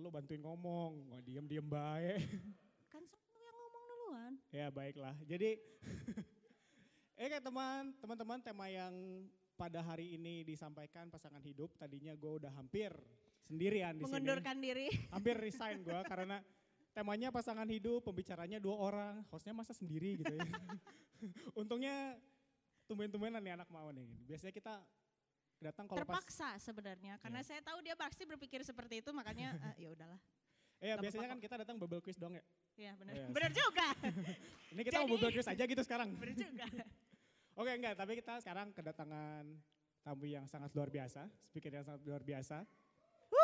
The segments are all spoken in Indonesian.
lo bantuin ngomong, nggak diem-diem baik. Kan lu yang ngomong duluan. ya baiklah. Jadi, eh kayak teman, teman-teman tema yang pada hari ini disampaikan pasangan hidup, tadinya gue udah hampir sendirian di sini. Mengundurkan diri. Hampir resign gue karena temanya pasangan hidup, pembicaranya dua orang, hostnya masa sendiri gitu ya. Untungnya tumben-tumbenan nih anak mau nih. Biasanya kita datang kalau pas Terpaksa sebenarnya karena Iya. saya tahu dia pasti berpikir seperti itu makanya eh, ya udahlah. Eh ya, Gak biasanya kan kita datang bubble quiz dong ya. Iya benar. Iya, benar juga. Ini kita mau Jadi- bubble quiz aja gitu sekarang. benar juga. Oke enggak, tapi kita sekarang kedatangan tamu yang sangat luar biasa, speaker yang sangat luar biasa.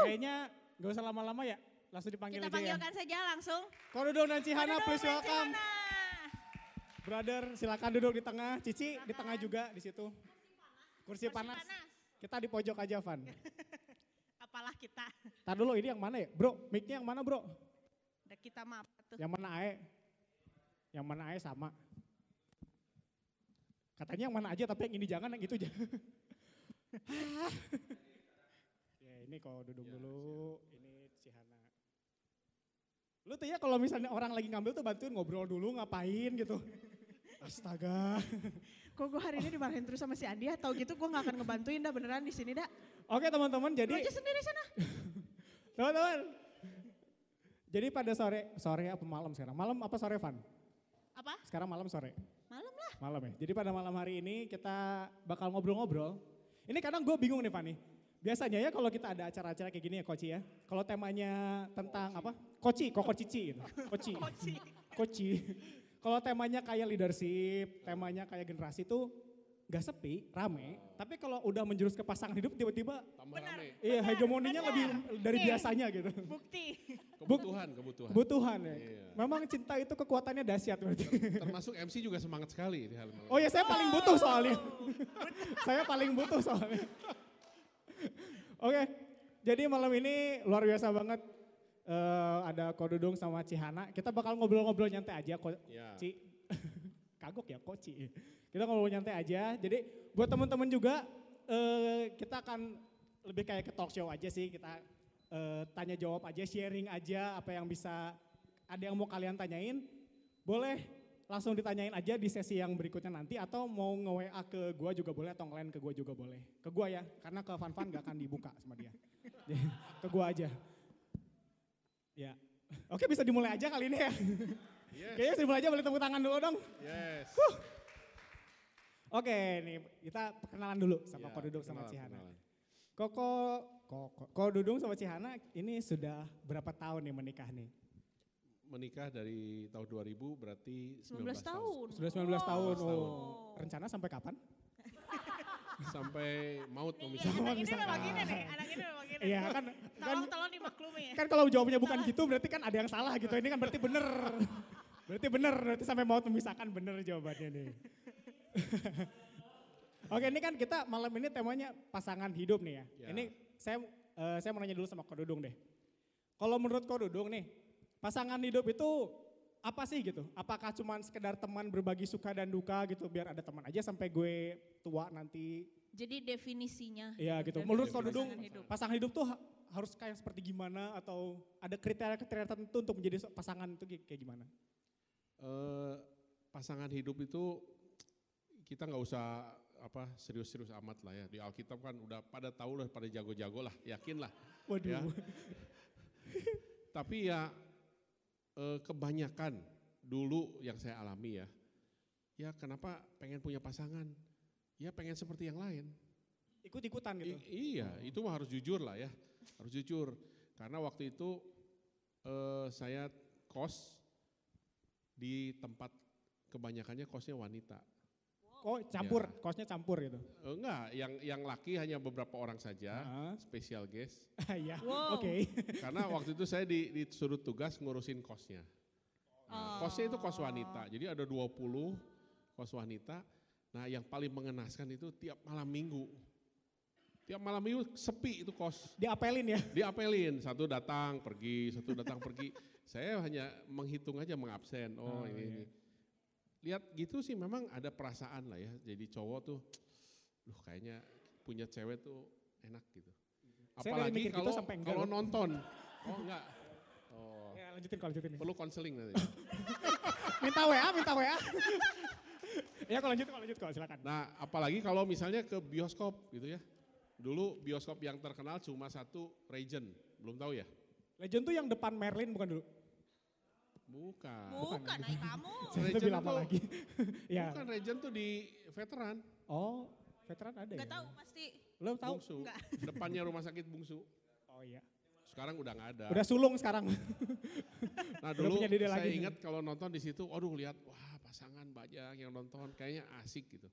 Kayaknya gak usah lama-lama ya, langsung dipanggil Kita aja ya. panggilkan saja langsung. Koridor dan Cihana, Aduh, please welcome. Cihana. Brother, silakan duduk di tengah. Cici di tengah juga di situ. Kursi, Kursi panas. Kita di pojok aja, Van. Apalah kita. Tar dulu ini yang mana ya? Bro, mic-nya yang mana bro? Udah kita maaf tuh. Yang mana Ae? Yang mana Ae sama. Katanya yang mana aja tapi yang ini jangan, yang itu jangan. ya ini kok duduk dulu, ini Cihana. Lu tuh ya kalau misalnya orang lagi ngambil tuh bantuin ngobrol dulu ngapain gitu. Astaga. Kok gue hari ini dimarahin terus sama si Andi ya? Tahu gitu gue gak akan ngebantuin dah beneran di sini dah. Oke teman-teman Lu jadi aja sendiri sana. teman-teman. Jadi pada sore, sore apa malam sekarang? Malam apa sore Van? Apa? Sekarang malam sore. Malam lah. Malam ya. Jadi pada malam hari ini kita bakal ngobrol-ngobrol. Ini kadang gue bingung nih Fani. Biasanya ya kalau kita ada acara-acara kayak gini ya Koci ya. Kalau temanya tentang apa? Koci, koko cici gitu. Koci. Koci. Koci. Kalau temanya kayak leadership, temanya kayak generasi itu gak sepi, rame. Tapi kalau udah menjurus ke pasangan hidup tiba-tiba Tambah Benar. rame. iya hegemoninya benar. lebih dari Nih. biasanya gitu. Bukti. Kebutuhan, kebutuhan. Kebutuhan ya. Iya. Memang cinta itu kekuatannya dahsyat berarti. Termasuk MC juga semangat sekali di hal ini. Oh ya saya paling butuh soalnya. saya paling butuh soalnya. Oke, jadi malam ini luar biasa banget. Eh, ada Kodudung sama Cihana. Kita bakal ngobrol-ngobrol nyantai aja, Ko Ya. Ci. Kagok ya, Koci. Kita ngobrol nyantai aja. Jadi buat teman-teman juga, eh, kita akan lebih kayak ke talk show aja sih. Kita eh, tanya jawab aja, sharing aja apa yang bisa, ada yang mau kalian tanyain. Boleh langsung ditanyain aja di sesi yang berikutnya nanti atau mau nge-WA ke gua juga boleh atau ngelain ke gua juga boleh. Ke gua ya, karena ke Van gak akan dibuka sama dia. Ke gua aja. Ya. Oke bisa dimulai aja kali ini ya. Yes. Kayaknya dimulai aja boleh tepuk tangan dulu dong. Yes. Oke nih kita perkenalan dulu sama Ya, Ko Dudung sama Cihana. perkenalan. Koko, Koko, Ko Dudung sama Cihana ini sudah berapa tahun nih menikah nih? Menikah dari tahun 2000 berarti 19 19 tahun. Sudah 19 tahun. tahun. Oh. Rencana sampai kapan? Sampai maut Iya, memisahkan. anak ini bisa. memang gini nih, anak ini memang gini. Iya kan, kan, Tolong, tolong dimaklumi ya. kan kalau jawabnya bukan gitu berarti kan ada yang salah gitu. Ini kan berarti bener. Berarti bener, berarti sampai mau memisahkan bener jawabannya nih. Oke ini kan kita malam ini temanya pasangan hidup nih ya. Ya. Ini saya eh, saya mau nanya dulu sama Ko Dudung deh. Kalau menurut Ko Dudung nih, pasangan hidup itu apa sih gitu? Apakah cuma sekedar teman berbagi suka dan duka gitu biar ada teman aja sampai gue tua nanti Jadi definisinya. Iya gitu. Definisi Menurut pasangan Dudung, hidup. pasangan hidup tuh ha- harus kayak seperti gimana atau ada kriteria-kriteria tertentu untuk menjadi pasangan itu kayak- gimana? Eh, pasangan hidup itu kita nggak usah apa serius-serius amat lah ya. Di Alkitab kan udah pada tahu lah, pada jago-jago lah, yakin lah. Waduh. Ya. Tapi ya kebanyakan dulu yang saya alami ya, ya kenapa pengen punya pasangan? Ya pengen seperti yang lain. Ikut-ikutan gitu. I- iya, itu mah harus jujur lah ya, harus jujur. Karena waktu itu eh, saya kos di tempat kebanyakannya kosnya wanita. Oh campur, Ya. kosnya campur gitu. Eh, enggak, yang yang laki hanya beberapa orang saja, Heeh. special guest. Iya, Wow. oke. Karena waktu itu saya di, disuruh tugas ngurusin kosnya. Nah, Kosnya itu kos wanita, jadi ada 20 kos wanita. Nah yang paling mengenaskan itu tiap malam minggu. Tiap malam minggu sepi itu kos. Diapelin ya. Diapelin, satu datang pergi, satu datang pergi. Saya hanya menghitung aja mengabsen, Oh, oh, ini, iya. ini. Lihat gitu sih memang ada perasaan lah ya, jadi cowok tuh, loh kayaknya punya cewek tuh enak gitu. Apalagi gitu kalau sampai enggak kalau loh. nonton, Oh enggak. Oh, Ya lanjutin kalau lanjutin. perlu konseling nanti. Minta WA, minta WA. ya kalau lanjut, kalau lanjut kalau silakan. Nah, apalagi kalau misalnya ke bioskop gitu ya. Dulu bioskop yang terkenal cuma satu Regent, belum tahu ya? Legend tuh yang depan Merlin bukan dulu? Bukan. Bukan, ay kamu. Saya lebih lama tuh- lagi. ya. Bukan Regent tuh di veteran, Oh, veteran ada Gak ya? tahu pasti. Lo tahu? Bungsu. Enggak. Depannya rumah sakit Bungsu. Oh iya. Sekarang udah nggak ada. Udah sulung sekarang. Nah dulu punya saya lagi. ingat kalau nonton di situ, aduh lihat, wah pasangan banyak yang nonton, kayaknya asik gitu.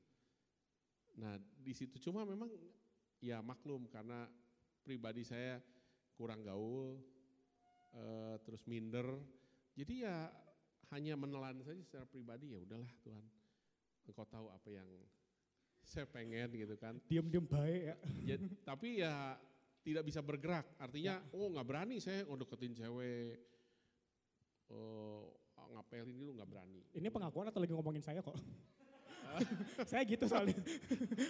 Nah di situ cuma memang ya maklum karena pribadi saya kurang gaul, eh, terus minder, jadi ya hanya menelan saja secara pribadi ya udahlah Tuhan, engkau tahu apa yang saya pengen gitu kan. Diem-diem baik ya. Ya, tapi ya tidak bisa bergerak. Artinya, Ya. oh nggak berani saya oh deketin cewek, oh ngapelin itu nggak berani. Ini pengakuan atau lagi ngomongin saya kok? saya gitu soalnya.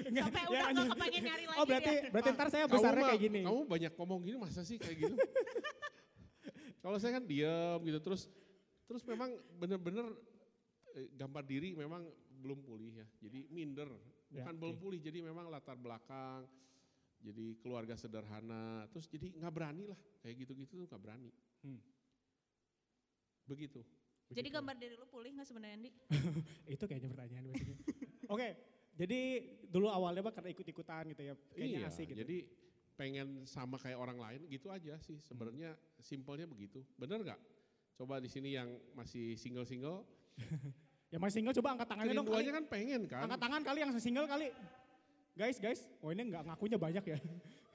Enggak, Sampai ya, udah gak kepengen nyari lagi Oh berarti dia. berarti ntar saya Kamu besarnya kayak gini. Kamu banyak ngomong gini masa sih kayak gitu? Kalau saya kan diem gitu terus terus memang bener-bener eh, gambar diri memang belum pulih ya. Jadi minder, Ya, bukan oke. belum pulih. Jadi memang latar belakang, jadi keluarga sederhana, terus jadi nggak berani lah kayak gitu-gitu tuh nggak berani. Hmm. Begitu. Jadi Begitu. gambar diri lu pulih gak sebenarnya Andi? Itu kayaknya pertanyaan biasanya. Oke, jadi dulu awalnya mah karena ikut-ikutan gitu ya, kayaknya iya, asik gitu. jadi pengen sama kayak orang lain gitu aja sih sebenarnya simpelnya begitu. Bener nggak? Coba di sini yang masih single-single, ya masih single coba angkat tangannya dong kali. kan pengen kan. Angkat tangan kali yang single kali. Guys, guys, oh ini nggak ngakunya banyak ya.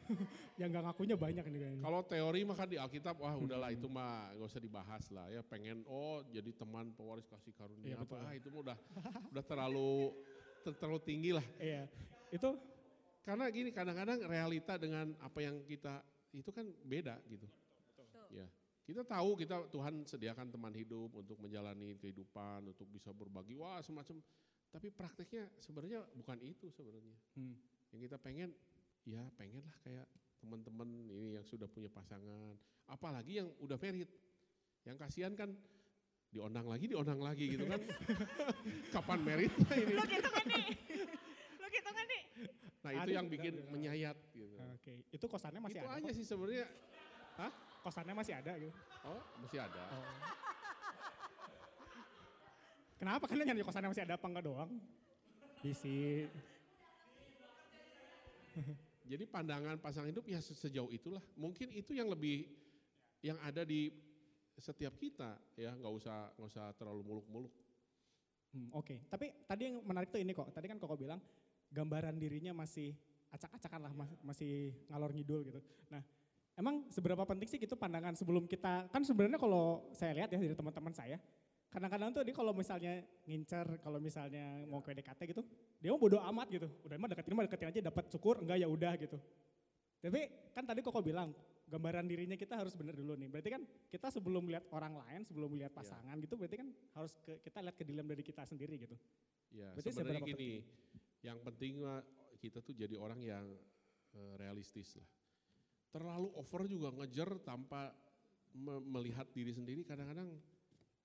yang nggak ngakunya banyak ini kayaknya. Kalau teori mah kan di Alkitab, wah udahlah itu mah gak usah dibahas lah ya. Pengen oh jadi teman pewaris kasih karunia Iya, apa, ah itu mah udah udah terlalu ter- terlalu tinggi lah. Iya, itu Karena gini kadang-kadang realita dengan apa yang kita itu kan beda gitu. Ya, kita tahu kita Tuhan sediakan teman hidup untuk menjalani kehidupan, untuk bisa berbagi, wah semacam. Tapi prakteknya sebenarnya bukan itu sebenarnya. Hmm. Yang kita pengen, ya pengen lah kayak teman-teman ini yang sudah punya pasangan. Apalagi yang udah merit. Yang kasihan kan diondang lagi, diondang lagi gitu kan. Kapan meritnya ini? Lu gitu kan nih? Lu gitu kan nih? Nah itu Ada- yang bikin menyayat gitu. Oke, itu kosannya masih itu ada. aja kok. sih sebenarnya. Hah? Kosannya masih ada gitu. Oh masih ada. Oh. Kenapa kan nyari kosannya masih ada apa enggak doang? Bisi. Jadi pandangan pasangan hidup ya se- sejauh itulah. Mungkin itu yang lebih yang ada di setiap kita ya nggak usah nggak usah terlalu muluk-muluk. Hmm, Oke, tapi tadi yang menarik tuh ini kok. Tadi kan koko bilang gambaran dirinya masih acak-acakan lah, mas- masih ngalor ngidul gitu. Nah, emang seberapa penting sih gitu pandangan sebelum kita, kan sebenarnya kalau saya lihat ya dari teman-teman saya, kadang-kadang tuh dia kalau misalnya ngincer, kalau misalnya mau ke DKT gitu, dia mau bodo amat gitu. Udah mah deketin mah deketin aja dapat syukur, enggak ya udah gitu. Tapi kan tadi koko bilang gambaran dirinya kita harus bener dulu nih. Berarti kan kita sebelum lihat orang lain, sebelum lihat pasangan gitu, berarti kan harus ke, kita lihat ke dalam dari kita sendiri gitu. Ya Berarti sebenarnya gini, yang penting kita tuh jadi orang yang eh, realistis lah. Terlalu over juga ngejar tanpa me- melihat diri sendiri kadang-kadang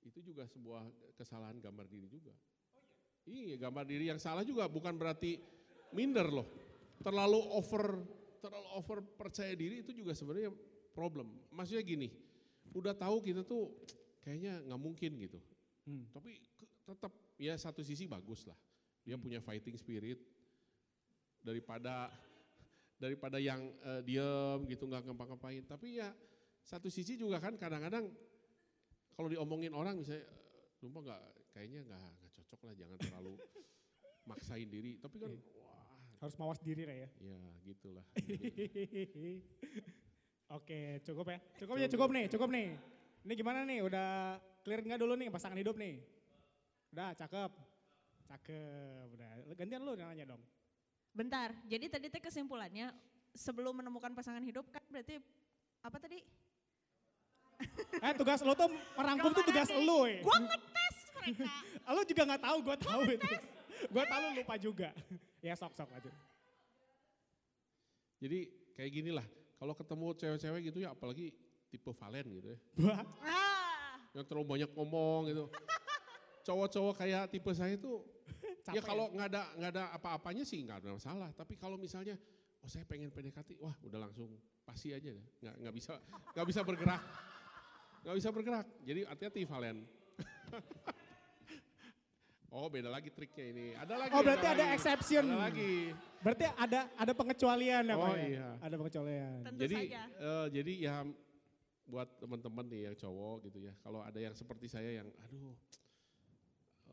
itu juga sebuah kesalahan gambar diri juga. Iya gambar diri yang salah juga bukan berarti minder loh. Terlalu over terlalu over percaya diri itu juga sebenarnya problem. Maksudnya gini, udah tahu kita tuh kayaknya nggak mungkin gitu. Hmm. Tapi tetap ya satu sisi bagus lah. Dia punya fighting spirit daripada daripada yang eh, diem gitu nggak ngapa-ngapain. Tapi ya satu sisi juga kan kadang-kadang kalau diomongin orang misalnya eh, lupa nggak kayaknya nggak nggak cocok lah jangan terlalu maksain diri. Tapi kan wah Harus mawas diri lah ya. ya gitulah. Oke, cukup ya. Cukup ya, cukup nih, cukup nih. Ini gimana nih, udah clear nggak dulu nih pasangan hidup nih? Udah, cakep. Cakep, udah. Gantian lu yang nanya dong. Bentar, jadi tadi teh kesimpulannya sebelum menemukan pasangan hidup kan berarti apa tadi? Eh tugas lu tuh merangkum tuh tugas lu diri. ya. Gua ngetes mereka. Lu juga nggak tahu, gue tahu itu. Gue tahu lu lupa juga. ya sok sok aja. Jadi kayak gini lah, kalau ketemu cewek-cewek gitu ya apalagi tipe Valen gitu ya. Wah, Ah, Yang terlalu banyak ngomong gitu. Cowok-cowok kayak tipe saya itu ya kalau nggak ada nggak ada apa-apanya sih nggak ada masalah. Tapi kalau misalnya oh saya pengen PDKT, wah udah langsung pasti aja deh. Nggak nggak bisa nggak bisa bergerak. Nggak bisa bergerak. Jadi hati-hati Valen. oh beda lagi triknya ini. Ada lagi. Oh berarti ada lagi. exception. Ada lagi. Berarti ada ada pengecualian ya Oh, ya? iya. Ada pengecualian. tentu jadi saja. eh, jadi ya buat teman-teman nih yang cowok gitu ya kalau ada yang seperti saya yang aduh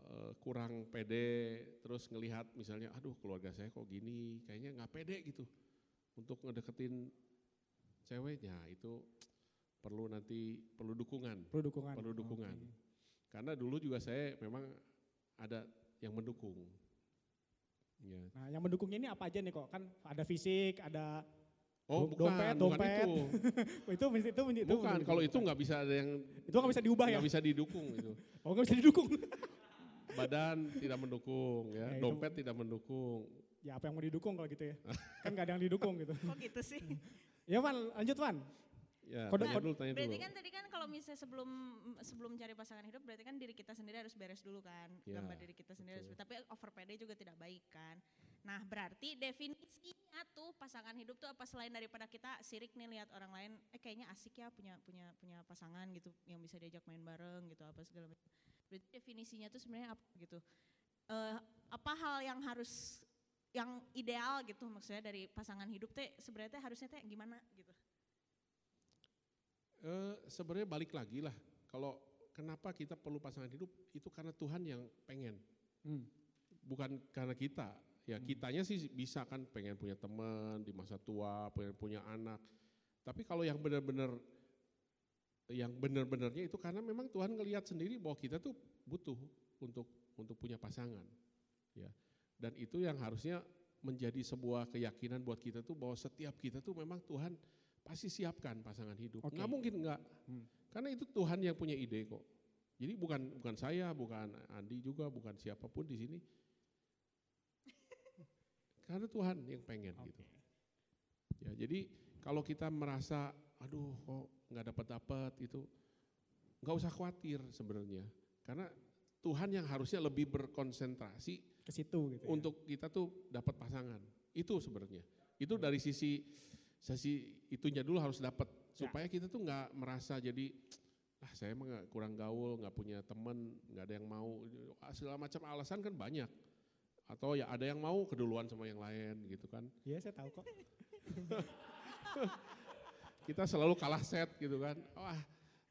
eh, kurang pede terus ngelihat misalnya aduh keluarga saya kok gini kayaknya nggak pede gitu untuk ngedeketin ceweknya itu perlu nanti perlu dukungan Perlu dukungan. perlu dukungan karena dulu juga saya memang ada yang mendukung ya Nah yang mendukungnya ini apa aja nih kok? Kan ada fisik, ada oh bukan dompet, bukan dompet. itu itu itu itu, itu bukan kalau itu nggak bisa ada yang itu nggak bisa diubah ya? nggak bisa didukung itu Oh nggak bisa didukung. badan tidak mendukung ya, Ya, itu- dompet tidak mendukung. ya apa yang mau didukung kalau gitu ya? kan nggak ada yang didukung gitu. Kok gitu sih? Ya Van, lanjut Van. Ya, Kode- tanya kode- dulu, tanya Berarti dulu. kan tadi kan kalau misalnya sebelum sebelum cari pasangan hidup berarti kan diri kita sendiri harus beres dulu kan. Ya, Gambar diri kita sendiri harus betul. tapi over pede juga tidak baik kan. Nah, berarti definisinya tuh pasangan hidup tuh apa selain daripada kita sirik nih lihat orang lain eh kayaknya asik ya punya punya punya pasangan gitu yang bisa diajak main bareng gitu apa segala macam. Berarti definisinya tuh sebenarnya apa gitu. Eh apa hal yang harus yang ideal gitu maksudnya dari pasangan hidup teh sebenarnya teh harusnya teh gimana gitu. Eh, Sebenarnya balik lagi lah, kalau kenapa kita perlu pasangan hidup itu karena Tuhan yang pengen, Hmm. bukan karena kita. Ya kitanya sih bisa kan pengen punya teman di masa tua, pengen punya anak. Tapi kalau yang benar-benar yang benar-benarnya itu karena memang Tuhan ngelihat sendiri bahwa kita tuh butuh untuk untuk punya pasangan. Ya. Dan itu yang harusnya menjadi sebuah keyakinan buat kita tuh bahwa setiap kita tuh memang Tuhan pasti siapkan pasangan hidup. Oke. Nggak mungkin enggak. Hmm. Karena itu Tuhan yang punya ide kok. Jadi bukan bukan saya, bukan Andi juga, bukan siapa pun di sini. Karena Tuhan yang pengen gitu. Ya, jadi kalau kita merasa, aduh kok nggak dapat dapat itu, nggak usah khawatir sebenarnya. Karena Tuhan yang harusnya lebih berkonsentrasi Ke situ gitu. ya. untuk kita tuh dapat pasangan. Itu sebenarnya. Itu dari sisi sisi itunya dulu harus dapat Ya. supaya kita tuh nggak merasa jadi ah saya emang kurang gaul, nggak punya teman, nggak ada yang mau Ah, segala macam alasan kan banyak. Atau ya ada yang mau keduluan sama yang lain gitu kan. Iya saya tahu kok. Kita selalu kalah set gitu kan. Wah,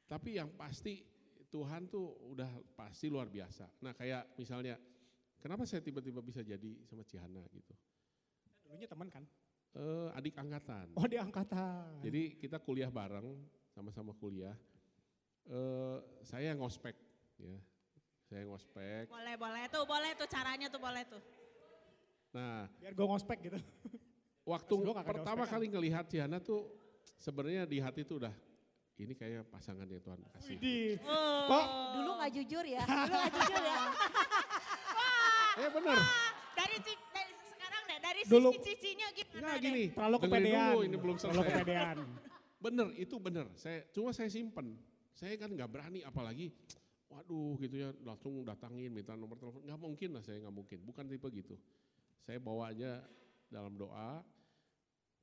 tapi yang pasti Tuhan tuh udah pasti luar biasa. Nah kayak misalnya, kenapa saya tiba-tiba bisa jadi sama Cihana gitu. Dulunya teman kan? Eh, adik angkatan. Oh di angkatan. Jadi kita kuliah bareng, sama-sama kuliah. Eh, saya yang ngospek, ya. Saya yang ngospek. Boleh, boleh tuh, boleh tuh caranya tuh, boleh tuh. Nah, Biar gue ngospek gitu. waktu pertama kali ngelihat Ciana tuh, sebenarnya di hati tuh udah, ini kayak pasangan yang Tuhan kasih. Widih. Oh. Kok Dulu nggak jujur ya, dulu nggak jujur ya. Eh bener, Dari, ci- dari sekarang deh, dari Dulu- sisi cicinya gimana nah deh? gini, terlalu dengerin kepedean. dulu, ini belum Terlalu selesai. kepedean. Bener, itu bener. Saya cuma saya simpen. Saya kan nggak berani, apalagi, waduh gitu ya, langsung datangin, minta nomor telepon. Nggak mungkin lah, saya nggak mungkin. Bukan tipe gitu. Saya bawa aja dalam doa.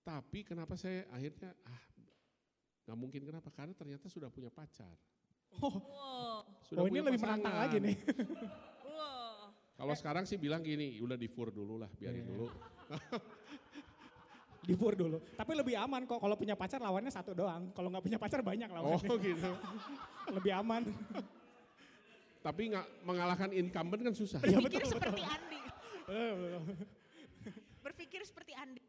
Tapi kenapa saya akhirnya ah nggak mungkin kenapa? Karena ternyata sudah punya pacar. Wow, Sudah oh ini punya lebih menantang lagi nih. Kalau sekarang sih bilang gini, udah di fur dulu lah, biarin Iya. dulu. Dibur dulu. Tapi lebih aman kok kalau punya pacar lawannya satu doang. Kalau nggak punya pacar banyak Oh lawannya. gitu. Lebih aman. Tapi nggak mengalahkan incumbent kan susah. Iya, Berpikir betul, seperti Andi. Eh, betul. Berpikir seperti Andi.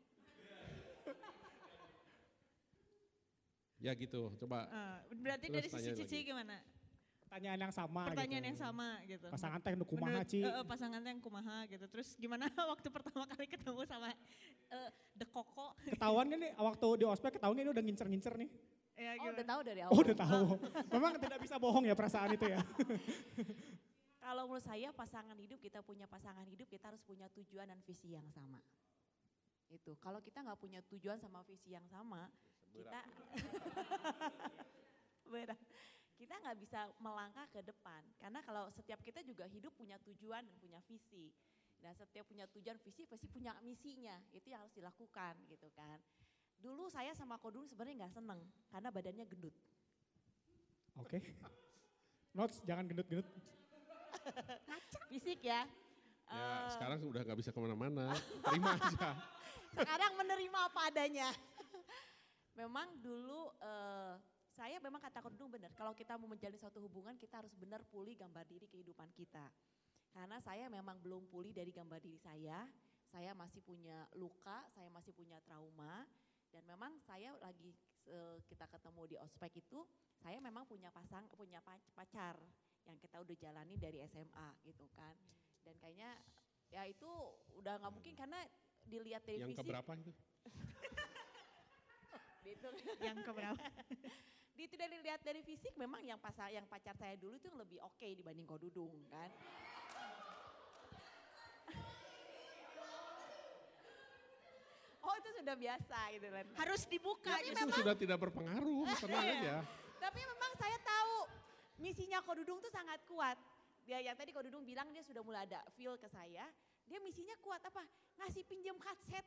Ya gitu, coba. Eh, berarti dari sisi cici lagi. gimana? Pertanyaan yang sama Pertanyaan gitu. yang sama gitu. Pasangan teh nu kumaha Ci? eh, pasangan yang kumaha gitu. Terus gimana waktu pertama kali ketemu sama eh, The Koko? Ketahuan kan nih waktu di ospek ketahuan ini udah ngincer-ngincer nih. Ya, Oh gimana? udah tahu dari awal. Oh udah tahu. Memang tidak bisa bohong ya perasaan itu ya. Kalau menurut saya pasangan hidup kita punya pasangan hidup kita harus punya tujuan dan visi yang sama. Itu kalau kita nggak punya tujuan sama visi yang sama, kita berat. Kita nggak bisa melangkah ke depan karena kalau setiap kita juga hidup punya tujuan dan punya visi. Dan setiap punya tujuan visi pasti punya misinya. Itu yang harus dilakukan gitu kan. Dulu saya sama Kodung sebenarnya nggak seneng karena badannya gendut. Oke. Notes jangan gendut-gendut. Fisik ya. Ya Eh, sekarang udah nggak bisa ke mana-mana, terima aja. sekarang menerima apa adanya. Memang dulu eh, saya memang kata Kodung benar, kalau kita mau menjalin suatu hubungan kita harus benar pulih gambar diri kehidupan kita. Karena saya memang belum pulih dari gambar diri saya, saya masih punya luka, saya masih punya trauma, dan memang saya lagi eh, kita ketemu di ospek itu, saya memang punya pasang, punya pac- pacar yang kita udah jalani dari SMA gitu kan. Dan kayaknya ya itu udah nggak mungkin karena dilihat dari Yang keberapa itu? Itu, Yang keberapa? itu dari dilihat dari fisik memang yang pasar yang pacar saya dulu itu lebih oke dibanding kau dudung kan. Oh itu sudah biasa gitu kan. Harus dibuka. Tapi Itu sudah tidak berpengaruh, tenang Iya. aja. Tapi memang saya tahu misinya Kodudung tuh sangat kuat. Dia yang tadi Kodudung bilang dia sudah mulai ada feel ke saya. Dia misinya kuat apa? Ngasih pinjam kaset.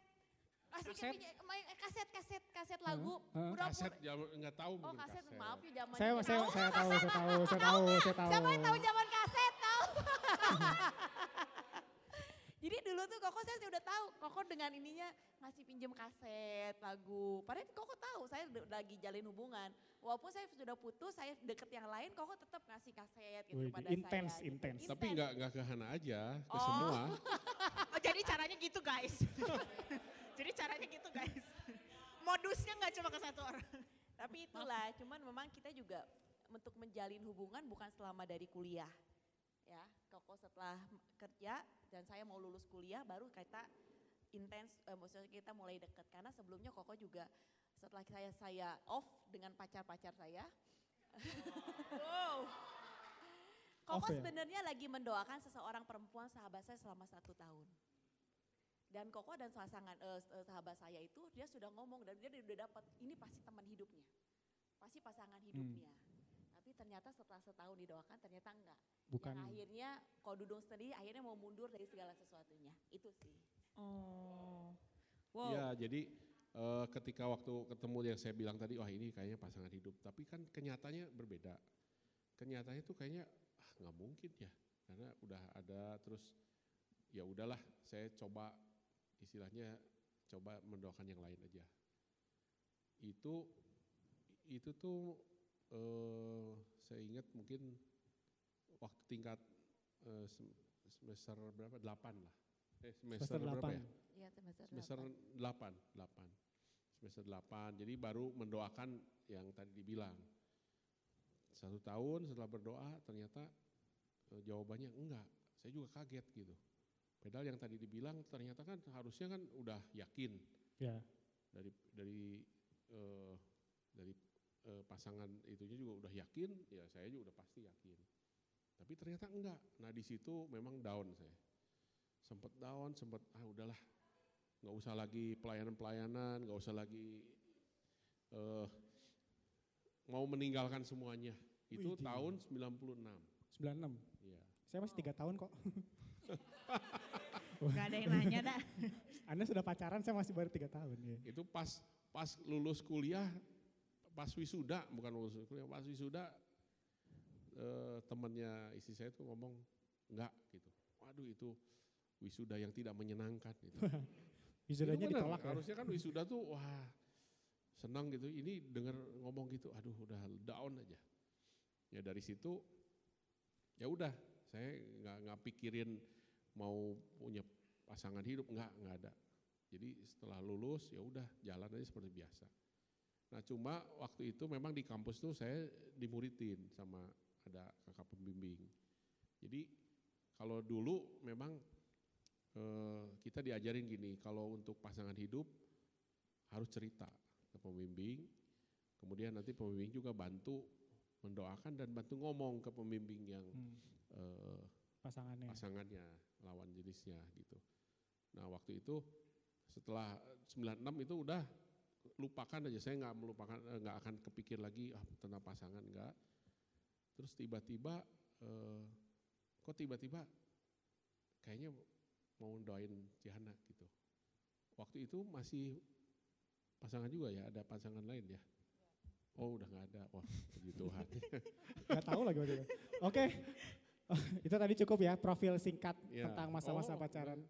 Ngasih Kaset? main eh, kaset kaset kaset lagu. Heeh. Udah Kaset nggak tahu Oh mungkin kaset, kaset. maaf ya zaman Saya saya Tahu saya tahu, saya tahu, saya tahu, saya tahu. Siapa yang tahu zaman kaset tahu? Jadi dulu tuh Koko saya udah tahu, Koko dengan ininya ngasih pinjem kaset lagu. Padahal Koko tahu saya lagi jalin hubungan. Walaupun saya sudah putus, saya deket yang lain, Koko tetap ngasih kaset gitu Wih, pada intens, saya. gitu. intens. Tapi nggak nggak ke Hana aja, ke Oh. semua. Oh, jadi caranya gitu guys. Jadi caranya gitu guys. Modusnya nggak cuma ke satu orang. Tapi itulah, cuman memang kita juga untuk menjalin hubungan bukan selama dari kuliah. Ya, Koko setelah kerja dan saya mau lulus kuliah baru kita intens, eh, maksudnya kita mulai deket. Karena sebelumnya Koko juga setelah saya saya off dengan pacar-pacar saya. Wow. Koko ya? sebenarnya lagi mendoakan seseorang perempuan sahabat saya selama satu tahun. Dan Koko dan pasangan eh, eh, sahabat saya itu dia sudah ngomong dan dia udah dapat ini pasti teman hidupnya, pasti pasangan Hmm. hidupnya. Tapi ternyata setelah setahun didoakan ternyata enggak. Bukan. Yang akhirnya kau dudung sendiri akhirnya mau mundur dari segala sesuatunya. Itu sih. Oh. Wow. Iya, jadi eh, ketika waktu ketemu yang saya bilang tadi, wah ini kayaknya pasangan hidup. Tapi kan kenyataannya berbeda. Kenyataannya tuh kayaknya ah nggak mungkin ya, karena udah ada terus ya udahlah saya coba istilahnya coba mendoakan yang lain aja. Itu itu tuh eh, saya ingat mungkin waktu tingkat eh, sem- semester berapa? 8 lah. Eh semester, Semester berapa 8. ya? Iya semester, semester delapan. 8, 8. Semester 8. Jadi baru mendoakan yang tadi dibilang. Satu tahun setelah berdoa ternyata eh, jawabannya enggak. Saya juga kaget gitu. Padahal yang tadi dibilang ternyata kan harusnya kan udah yakin Ya. dari dari eh, dari eh, pasangan itunya juga udah yakin, ya saya juga udah pasti yakin. Tapi ternyata enggak. Nah di situ memang down saya. Sempet down, sempet ah udahlah, nggak usah lagi pelayanan-pelayanan, nggak usah lagi eh, mau meninggalkan semuanya. Itu Widih. tahun 96. 96. Iya. Saya masih tiga tahun kok. Gak ada yang nanya dah. Anda sudah pacaran, saya masih baru tiga tahun. Ya. Itu pas pas lulus kuliah, pas wisuda, bukan lulus kuliah, pas wisuda eh, temannya istri saya tuh ngomong enggak gitu. Waduh itu wisuda yang tidak menyenangkan gitu. Wisudanya Itu ditolak ya. Harusnya kan wisuda tuh wah senang gitu. Ini dengar ngomong gitu, aduh udah down aja. Ya dari situ ya udah saya nggak nggak pikirin mau punya pasangan hidup nggak nggak ada. Jadi setelah lulus ya udah jalan aja seperti biasa. Nah cuma waktu itu memang di kampus tuh saya dimuridin sama ada kakak pembimbing. Jadi kalau dulu memang eh, kita diajarin gini, kalau untuk pasangan hidup harus cerita ke pembimbing, kemudian nanti pembimbing juga bantu mendoakan dan bantu ngomong ke pembimbing yang Hmm, eh, pasangannya. pasangannya, lawan jenisnya gitu. Nah waktu itu setelah 96 itu udah lupakan aja, saya nggak melupakan, eh, nggak akan kepikir lagi ah, tentang pasangan nggak. Terus tiba-tiba, eh, kok tiba-tiba kayaknya mau doain Cihana gitu. Waktu itu masih pasangan juga ya, ada pasangan lain ya? Oh udah nggak ada, wah puji Tuhan. Gak tahu lagi. Oke, itu tadi cukup ya profil singkat Ya. tentang masa-masa Oh, pacaran.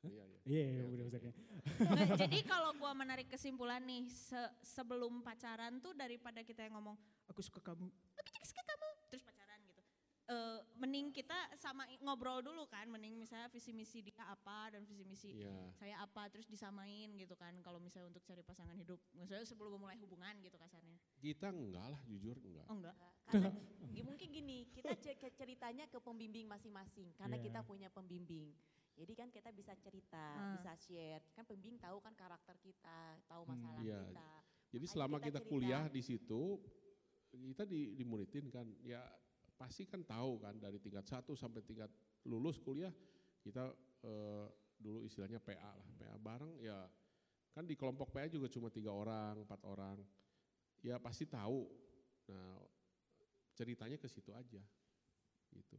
Iya, iya. Iya, iya. Nggak, jadi kalau gua menarik kesimpulan nih, se- sebelum pacaran tuh daripada kita yang ngomong, aku suka kamu, aku juga suka kamu, terus pacaran Eh, mending kita sama ngobrol dulu kan, mending misalnya visi misi dia apa dan visi misi Iya. saya apa, terus disamain gitu kan. Kalau misalnya untuk cari pasangan hidup, misalnya sebelum memulai hubungan gitu kasarnya. Kita enggak lah, jujur enggak. Oh enggak? Karena gi- mungkin gini, kita ceritanya ke pembimbing masing-masing karena Iya. kita punya pembimbing. Jadi kan kita bisa cerita, Hmm. bisa share. Kan pembimbing tahu kan karakter kita, tahu Hmm, masalah iya. kita. Jadi Makanya selama kita kita, kuliah di situ, kita di, dimuridin kan, ya pasti kan tahu kan dari tingkat satu sampai tingkat lulus kuliah, kita eh, dulu istilahnya PA lah, PA bareng ya kan di kelompok PA juga cuma tiga orang, empat orang, ya pasti tahu. Nah ceritanya ke situ aja, gitu.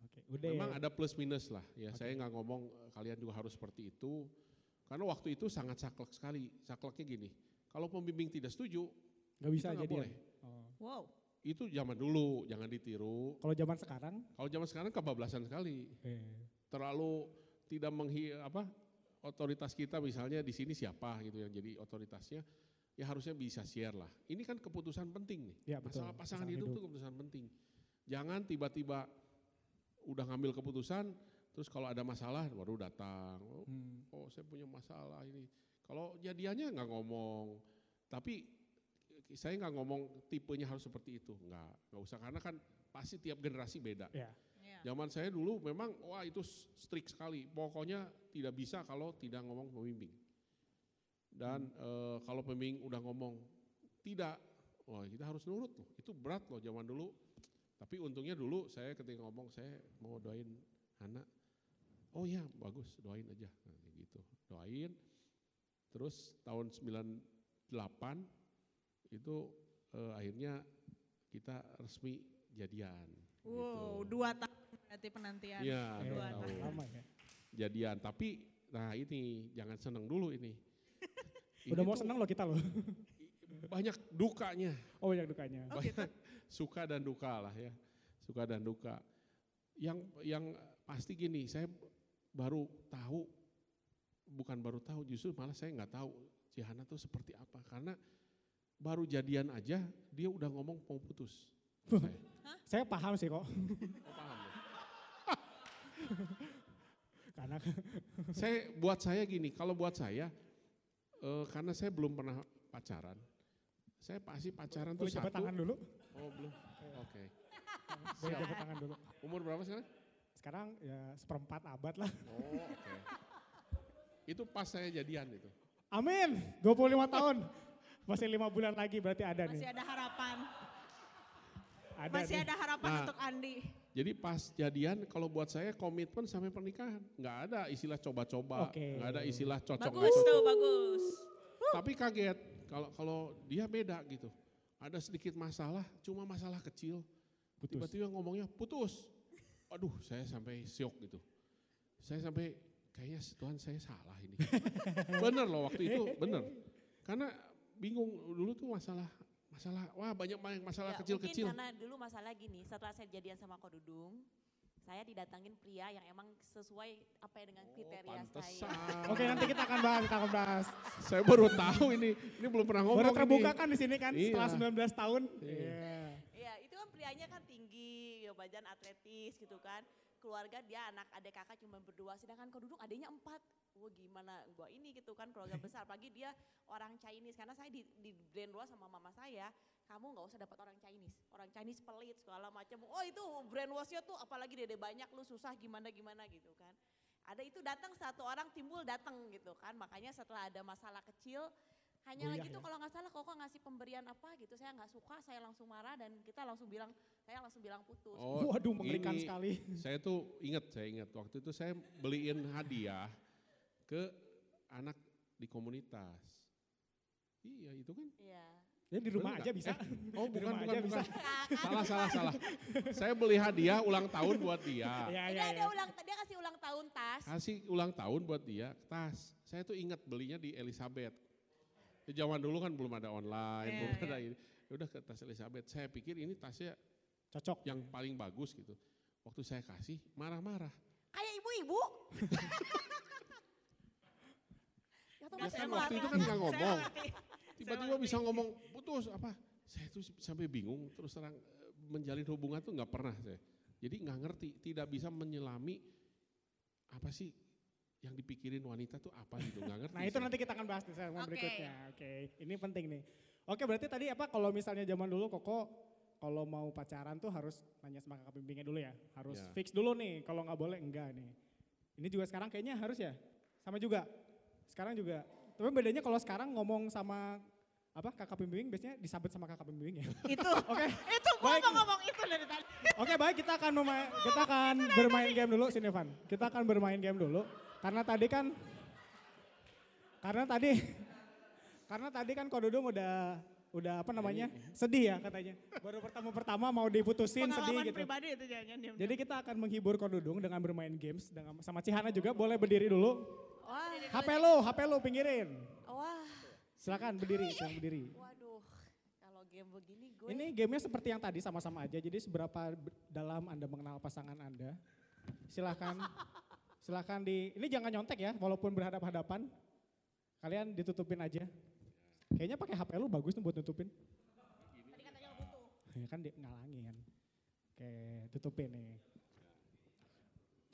Oke, udah Memang ya. ada plus minus lah, ya Oke. saya nggak ngomong eh, kalian juga harus seperti itu, karena waktu itu sangat saklek sekali, sakleknya gini, kalau pembimbing tidak setuju, Gak bisa nggak jadi boleh. Oh. Wow. Itu zaman dulu, jangan ditiru. Kalau zaman sekarang, Kalau zaman sekarang kebablasan sekali, eh, terlalu tidak menghi apa otoritas kita misalnya di sini siapa gitu yang jadi otoritasnya, ya harusnya bisa share lah. Ini kan keputusan penting nih, ya betul. masalah pasangan hidup, itu keputusan penting. Jangan tiba-tiba udah ngambil keputusan, terus kalau ada masalah baru datang. Oh, Hmm. oh saya punya masalah ini. Kalau jadiannya nggak ngomong, tapi saya nggak ngomong tipenya harus seperti itu, nggak, nggak usah karena kan pasti tiap generasi beda. Ya. Ya. Zaman saya dulu memang wah itu strict sekali, pokoknya tidak bisa kalau tidak ngomong pembimbing. Dan eh, kalau pembimbing udah ngomong tidak, wah kita harus nurut loh, itu berat loh zaman dulu. Tapi untungnya dulu saya ketika ngomong saya mau doain Hana, oh ya bagus doain aja, nah, gitu doain. Terus tahun 98 itu eh, akhirnya kita resmi jadian. Wow, gitu. dua tahun berarti penantian. Iya, Eh, dua dua tahun. tahun. lama ya. Jadian. Tapi, nah ini jangan seneng dulu ini. Udah Ini mau tuh senang loh kita loh. Banyak dukanya, Oh banyak dukanya. Oh gitu. suka dan duka lah ya, suka dan duka. Yang yang pasti gini, saya baru tahu, bukan baru tahu, justru malah saya nggak tahu Cihana tuh seperti apa. Karena baru jadian aja dia udah ngomong mau putus. saya. Saya paham sih kok. Oh, paham ya? Karena saya buat saya gini, kalau buat saya eh, karena saya belum pernah pacaran, saya pasti pacaran tuh boleh jabat satu. tangan dulu. Oh belum, oke. Boleh Siap. jabat tangan dulu. Umur berapa sekarang? Sekarang ya seperempat abad lah. Oh oke. Itu pas saya jadian itu. Amin, 25 tahun. Masih lima bulan lagi berarti ada Masih nih. ada harapan. Ada Masih nih. ada harapan Nah. untuk Andi. Jadi pas jadian kalau buat saya komitmen sampai pernikahan. Nggak ada istilah coba-coba, Oke. nggak ada istilah cocok Bagus cocok. tuh, bagus. Tapi kaget kalau kalau dia beda gitu. Ada sedikit masalah, cuma masalah kecil. Tiba-tiba ngomongnya putus. Aduh, saya sampai syok gitu. Saya sampai kayaknya Tuhan saya salah ini. bener loh waktu itu, bener. Karena bingung dulu tuh masalah masalah wah banyak banyak masalah Ya, kecil-kecil. Mungkin karena dulu masalah gini, setelah saya jadian sama Ko Dudung, saya didatangin pria yang emang sesuai apa ya dengan kriteria saya. Oh, Pantesan. Oke nanti kita akan bahas, kita akan bahas. Saya baru tahu ini, ini belum pernah ngomong. Baru terbuka ini. kan di sini kan Iya. setelah 19 tahun. Iya. Iya. Iya, itu kan prianya kan tinggi, ya badan atletis gitu kan. Keluarga dia anak adik kakak cuma berdua, sedangkan Ko Dudung adiknya empat. Wah gimana gua ini gitu kan keluarga besar. Pagi dia orang Chinese, karena saya di, di brainwash sama mama saya, kamu nggak usah dapat orang Chinese. Orang Chinese pelit segala macam. Oh itu brainwashnya tuh apalagi dede banyak lu susah gimana gimana gitu kan. Ada itu datang satu orang timbul datang gitu kan. Makanya setelah ada masalah kecil, hanya Goyah lagi tuh ya? kalau nggak salah kok ngasih pemberian apa gitu saya nggak suka saya langsung marah dan kita langsung bilang saya langsung bilang putus. Oh, Waduh mengerikan ini sekali. Saya tuh ingat, saya ingat waktu itu saya beliin hadiah ke anak di komunitas. Iya itu kan. Iya. Ya di rumah Bener aja bisa. Oh Di bukan rumah bukan aja bukan. bisa. Salah salah salah. Saya beli hadiah ulang tahun buat dia. Iya, Dia iya, ada iya. ulang dia kasih ulang tahun tas. Kasih ulang tahun buat dia tas. Saya tuh ingat belinya di Elizabeth. Zaman dulu kan belum ada online, Iya, belum iya. ada ini. Ya Udah ke tas Elizabeth. Saya pikir ini tasnya Cocok. yang paling bagus gitu. Waktu saya kasih marah-marah. Kayak ibu-ibu. ya toh Ya kan marah. waktu itu kan nggak ngomong. Tiba-tiba bisa ngomong putus apa? Saya tuh sampai bingung terus terang eh, menjalin hubungan tuh nggak pernah saya. Jadi nggak ngerti, tidak bisa menyelami apa sih yang dipikirin wanita tuh apa gitu nggak ngerti. Nah itu saya. nanti kita akan bahas di segmen Oke. berikutnya. Oke, ini penting nih. Oke berarti tadi apa kalau misalnya zaman dulu Koko kalau mau pacaran tuh harus nanya sama kakak bimbingnya dulu ya. Harus Ya. fix dulu nih, kalau nggak boleh enggak nih. Ini juga sekarang kayaknya harus ya? Sama juga? Sekarang juga. Tapi bedanya kalau sekarang ngomong sama apa kakak bimbing biasanya disabet sama kakak bimbing ya. Itu, Oke. itu gue Baik. mau ngomong itu dari tadi. Oke baik kita akan kita akan bermain game dulu sini Van. Kita akan bermain game dulu karena tadi kan karena tadi karena tadi kan Ko Dudung udah udah apa namanya sedih ya katanya. Baru pertama pertama mau diputusin sedih Pengalaman gitu. pribadi itu jangan diam Jadi kita akan menghibur Ko Dudung dengan bermain games dengan sama Cihana juga boleh berdiri dulu. Wah, HP lo, HP lo pinggirin. wah, Silakan berdiri, silakan berdiri. waduh. Kalau game begini gue Ini gamenya seperti yang tadi sama-sama aja. Jadi seberapa dalam Anda mengenal pasangan Anda. Silahkan, silahkan di, ini jangan nyontek ya, walaupun berhadap-hadapan. Kalian ditutupin aja. Kayaknya pakai HP lu bagus nih buat nutupin. Ya kan dia ngalangin. Oke, tutupin nih.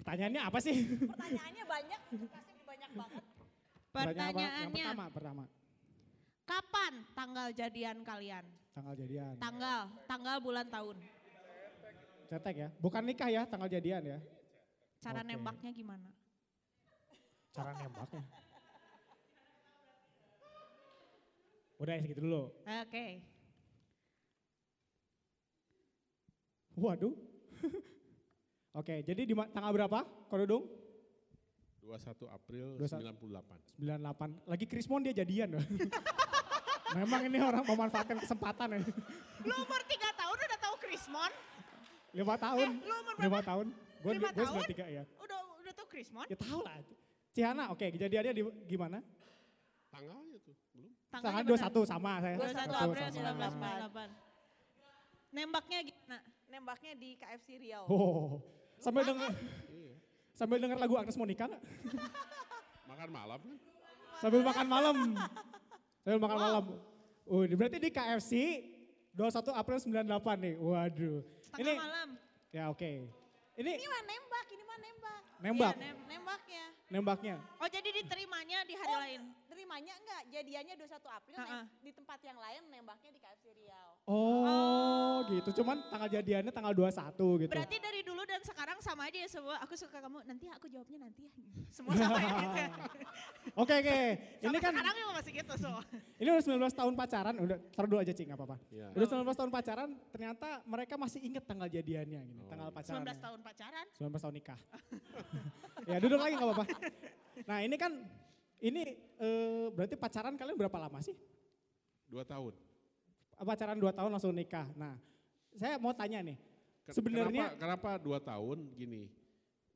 Pertanyaannya apa sih? pertanyaannya banyak, pasti banyak banget. Pertanyaan apa? Yang Pertanyaannya, pertama, pertama. kapan tanggal jadian kalian? Tanggal jadian. Tanggal, tanggal bulan tahun. Cetek ya. Bukan nikah ya, tanggal jadian ya. Cara Oke. nembaknya gimana? Cara nembaknya. Udah ya segitu dulu. Oke. Waduh. Oke, jadi di tanggal berapa? Kododung? 21 April 21. 98. 98. Lagi Krismon dia jadian. Memang ini orang memanfaatkan kesempatan ya. Lu umur 3 tahun udah tahu Krismon? Lima tahun. Eh, lu umur Lima tahun. Gue Lima gue tahun? 93 ya. Udah udah tahu Krismon? Ya tahu lah. Cihana, oke kejadiannya di, gimana? Tanggalnya tuh belum. Tanggal Tanggalnya 21 sama saya. 21 Satu April sama. 1998. Nembaknya gimana? Nembaknya di KFC Riau. Oh, sambil denger, Iya. sambil denger lagu Agnes Monica nggak? Makan malam kan? Sambil makan malam. Sambil makan malam. Oh, ini berarti di KFC 21 April 98 nih. Waduh. Tengah Ini malam. ya oke. Ini Ini mah nembak, ini mah nembak. nembak, Iya, nem- Nembaknya. nembaknya. Oh jadi diterimanya di hari Oh, lain? Terimanya enggak, jadiannya 21 April Ha-ha. nem- di tempat yang lain nembaknya di KFC Riau. Oh, gitu. Cuman tanggal jadiannya tanggal 21 gitu. Berarti dari dulu dan sekarang sama aja ya semua. Aku suka kamu, nanti aku jawabnya nanti ya. Semua sama ya gitu ya. Oke, oke. Ini kan sekarang juga masih gitu so. ini udah 19 tahun pacaran, udah taruh dulu aja Cing, nggak apa-apa. Iya. Udah 19 tahun pacaran, ternyata mereka masih inget tanggal jadiannya gini, Oh, tanggal iya. pacaran. 19 tahun pacaran. 19 tahun nikah. ya duduk lagi nggak apa-apa. Nah ini kan, ini eh, berarti pacaran kalian berapa lama sih? Dua tahun. Pacaran 2 tahun langsung nikah. Nah saya mau tanya nih, Sebenarnya- kenapa, kenapa dua tahun gini?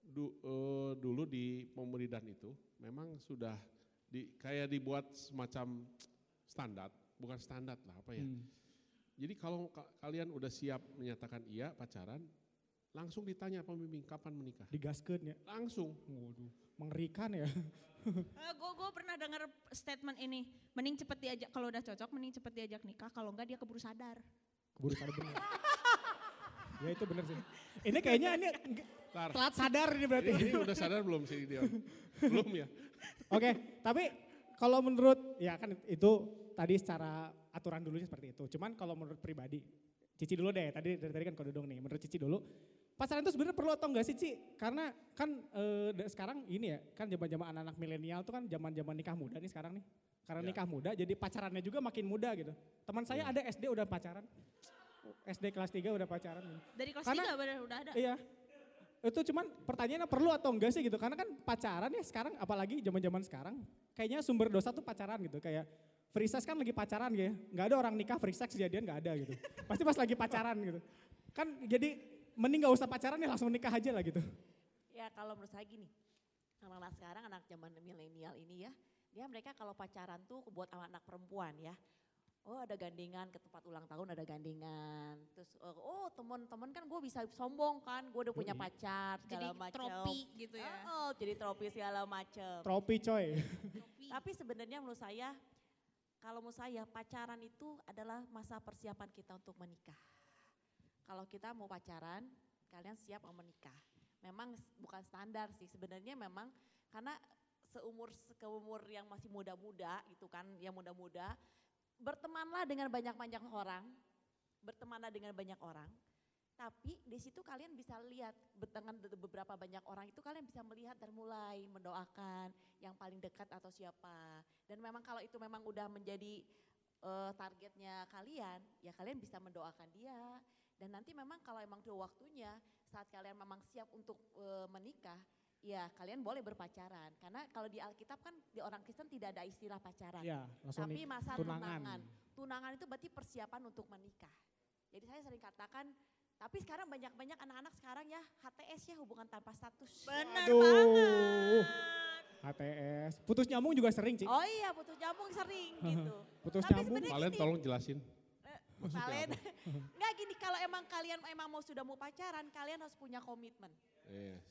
Du- eh, dulu di pemuridan itu memang sudah di kayak dibuat semacam standar, bukan standar lah apa ya. Hmm. Jadi kalau ka- kalian udah siap menyatakan iya pacaran, langsung ditanya pembimbing kapan menikah. digaskeun ya. Langsung. Waduh, mengerikan ya. gue gue pernah dengar statement ini, mending cepet diajak kalau udah cocok, mending cepet diajak nikah. Kalau enggak dia keburu sadar. Keburu sadar bener. ya itu bener sih. Ini kayaknya ini telat sadar ini berarti. ini, ini udah sadar belum sih Dion? belum ya? Oke, tapi kalau menurut ya kan itu tadi secara aturan dulunya seperti itu. Cuman kalau menurut pribadi, Cici dulu deh. Tadi dari tadi kan kode dong nih. Menurut Cici dulu, pacaran itu sebenarnya perlu atau enggak sih Ci? Karena kan eh, da- sekarang ini ya, kan zaman-zaman anak-anak milenial tuh kan zaman-zaman nikah muda nih sekarang nih. Karena Ya. nikah muda, jadi pacarannya juga makin muda gitu. Teman saya Ya. ada SD udah pacaran. SD kelas 3 udah pacaran. Dari kelas Karena- 3 bener udah ada. Iya. Itu cuman pertanyaannya perlu atau enggak sih gitu. Karena kan pacaran ya sekarang apalagi zaman-zaman sekarang kayaknya sumber dosa tuh pacaran gitu. Kayak free sex kan lagi pacaran ya, nggak ada orang nikah free sex kejadian nggak ada gitu. Pasti pas lagi pacaran gitu. Kan jadi mending nggak usah pacaran ya langsung nikah aja lah gitu. Ya kalau menurut saya gini, anak-anak sekarang anak zaman milenial ini ya, dia mereka kalau pacaran tuh buat anak-anak perempuan ya. Oh ada gandengan ke tempat ulang tahun ada gandengan. Terus oh, oh teman-teman kan gue bisa sombong kan, gue udah punya pacar Jadi segala macam. tropi gitu ya. Oh, jadi trofi segala macam. Tropi coy. Tropi. Tapi sebenarnya menurut saya, kalau menurut saya pacaran itu adalah masa persiapan kita untuk menikah. Kalau kita mau pacaran, kalian siap mau menikah. Memang bukan standar sih, sebenarnya memang karena seumur seumur yang masih muda-muda gitu kan, yang muda-muda, bertemanlah dengan banyak-banyak orang, bertemanlah dengan banyak orang. Tapi di situ kalian bisa lihat dengan beberapa banyak orang itu kalian bisa melihat dan mulai mendoakan yang paling dekat atau siapa. Dan memang kalau itu memang udah menjadi eh, targetnya kalian, ya kalian bisa mendoakan dia. Dan nanti memang kalau emang udah waktunya saat kalian memang siap untuk eh, menikah, ya kalian boleh berpacaran. Karena kalau di Alkitab kan di orang Kristen tidak ada istilah pacaran. Ya Tapi masa tunangan. tunangan. Tunangan itu berarti persiapan untuk menikah. Jadi saya sering katakan, tapi sekarang banyak-banyak anak-anak sekarang ya HTS ya hubungan tanpa status. Aduh. banget. HTS. Putus nyambung juga sering Cik. Oh iya putus nyambung sering gitu. Putus Tapi nyambung. sebenarnya Kalian gini, tolong jelasin. Maksudnya kalian, nggak gini kalau emang kalian emang mau sudah mau pacaran, kalian harus punya komitmen. Yes.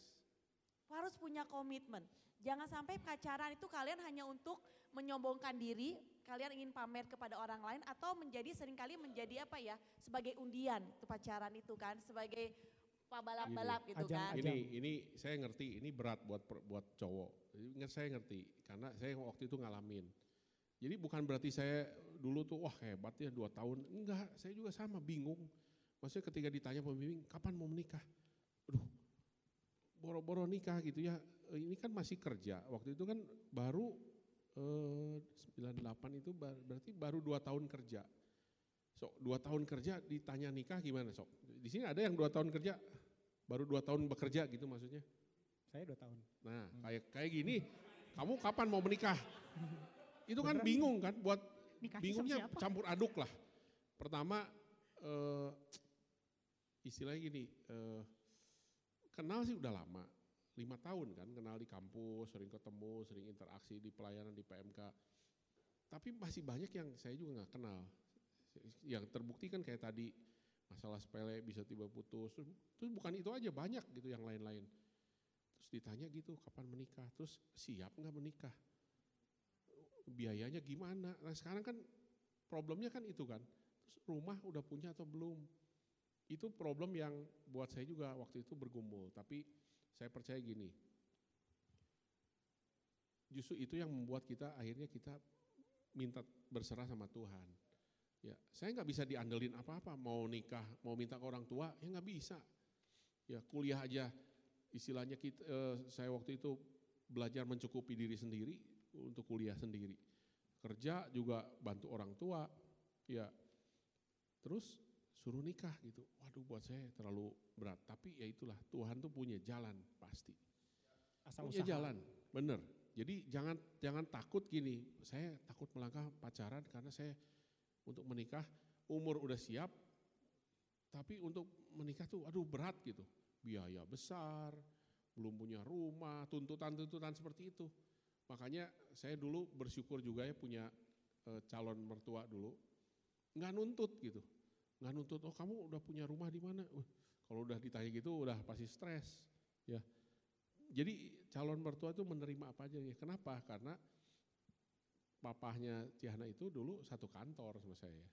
Harus punya komitmen. Jangan sampai pacaran itu kalian hanya untuk menyombongkan diri, kalian ingin pamer kepada orang lain atau menjadi sering kali menjadi apa ya, sebagai undian itu pacaran itu kan, sebagai balap-balap gitu Ajang- kan. Ini ini saya ngerti, ini berat buat buat cowok. Saya ngerti karena saya waktu itu ngalamin. Jadi bukan berarti saya dulu tuh wah hebat ya dua tahun. Enggak, saya juga sama bingung. Maksudnya ketika ditanya pembimbing kapan mau menikah, aduh boro-boro nikah gitu ya. Ini kan masih kerja. Waktu itu kan baru eh, 98 itu berarti baru dua tahun kerja. So dua tahun kerja ditanya nikah gimana sok? Di sini ada yang dua tahun kerja, baru dua tahun bekerja gitu maksudnya. Saya dua tahun. Nah kayak kayak gini, kamu kapan mau menikah? Itu kan bingung kan, buat sama bingungnya campur aduk lah. Pertama eh, istilahnya gini, eh, kenal sih udah lama, lima tahun kan, kenal di kampus, sering ketemu, sering interaksi di pelayanan di PMK. Tapi masih banyak yang saya juga nggak kenal. Yang terbukti kan kayak tadi masalah sepele bisa tiba putus. Terus, terus bukan itu aja banyak gitu yang lain-lain. Terus ditanya gitu kapan menikah, terus siap nggak menikah? Biayanya gimana? Nah sekarang kan problemnya kan itu kan. Terus rumah udah punya atau belum? Itu problem yang buat saya juga waktu itu bergumul. Tapi saya percaya gini, justru itu yang membuat kita akhirnya kita minta berserah sama Tuhan. Ya, saya nggak bisa diandelin apa-apa. Mau nikah, mau minta ke orang tua, ya nggak bisa. Ya kuliah aja, istilahnya kita, eh, saya waktu itu belajar mencukupi diri sendiri untuk kuliah sendiri. Kerja juga bantu orang tua, ya. Terus suruh nikah gitu. Waduh buat saya terlalu berat. Tapi ya itulah Tuhan tuh punya jalan pasti. Asal punya usaha. jalan, bener. Jadi jangan jangan takut gini. Saya takut melangkah pacaran karena saya untuk menikah umur udah siap, tapi untuk menikah tuh aduh berat gitu. Biaya besar, belum punya rumah, tuntutan-tuntutan seperti itu. Makanya saya dulu bersyukur juga ya punya eh, calon mertua dulu. Nggak nuntut gitu. Nggak nuntut, oh kamu udah punya rumah di mana? Uh, kalau udah ditanya gitu udah pasti stres. Ya. Jadi calon mertua itu menerima apa aja ya. Kenapa? Karena papahnya Ciahana itu dulu satu kantor sama saya.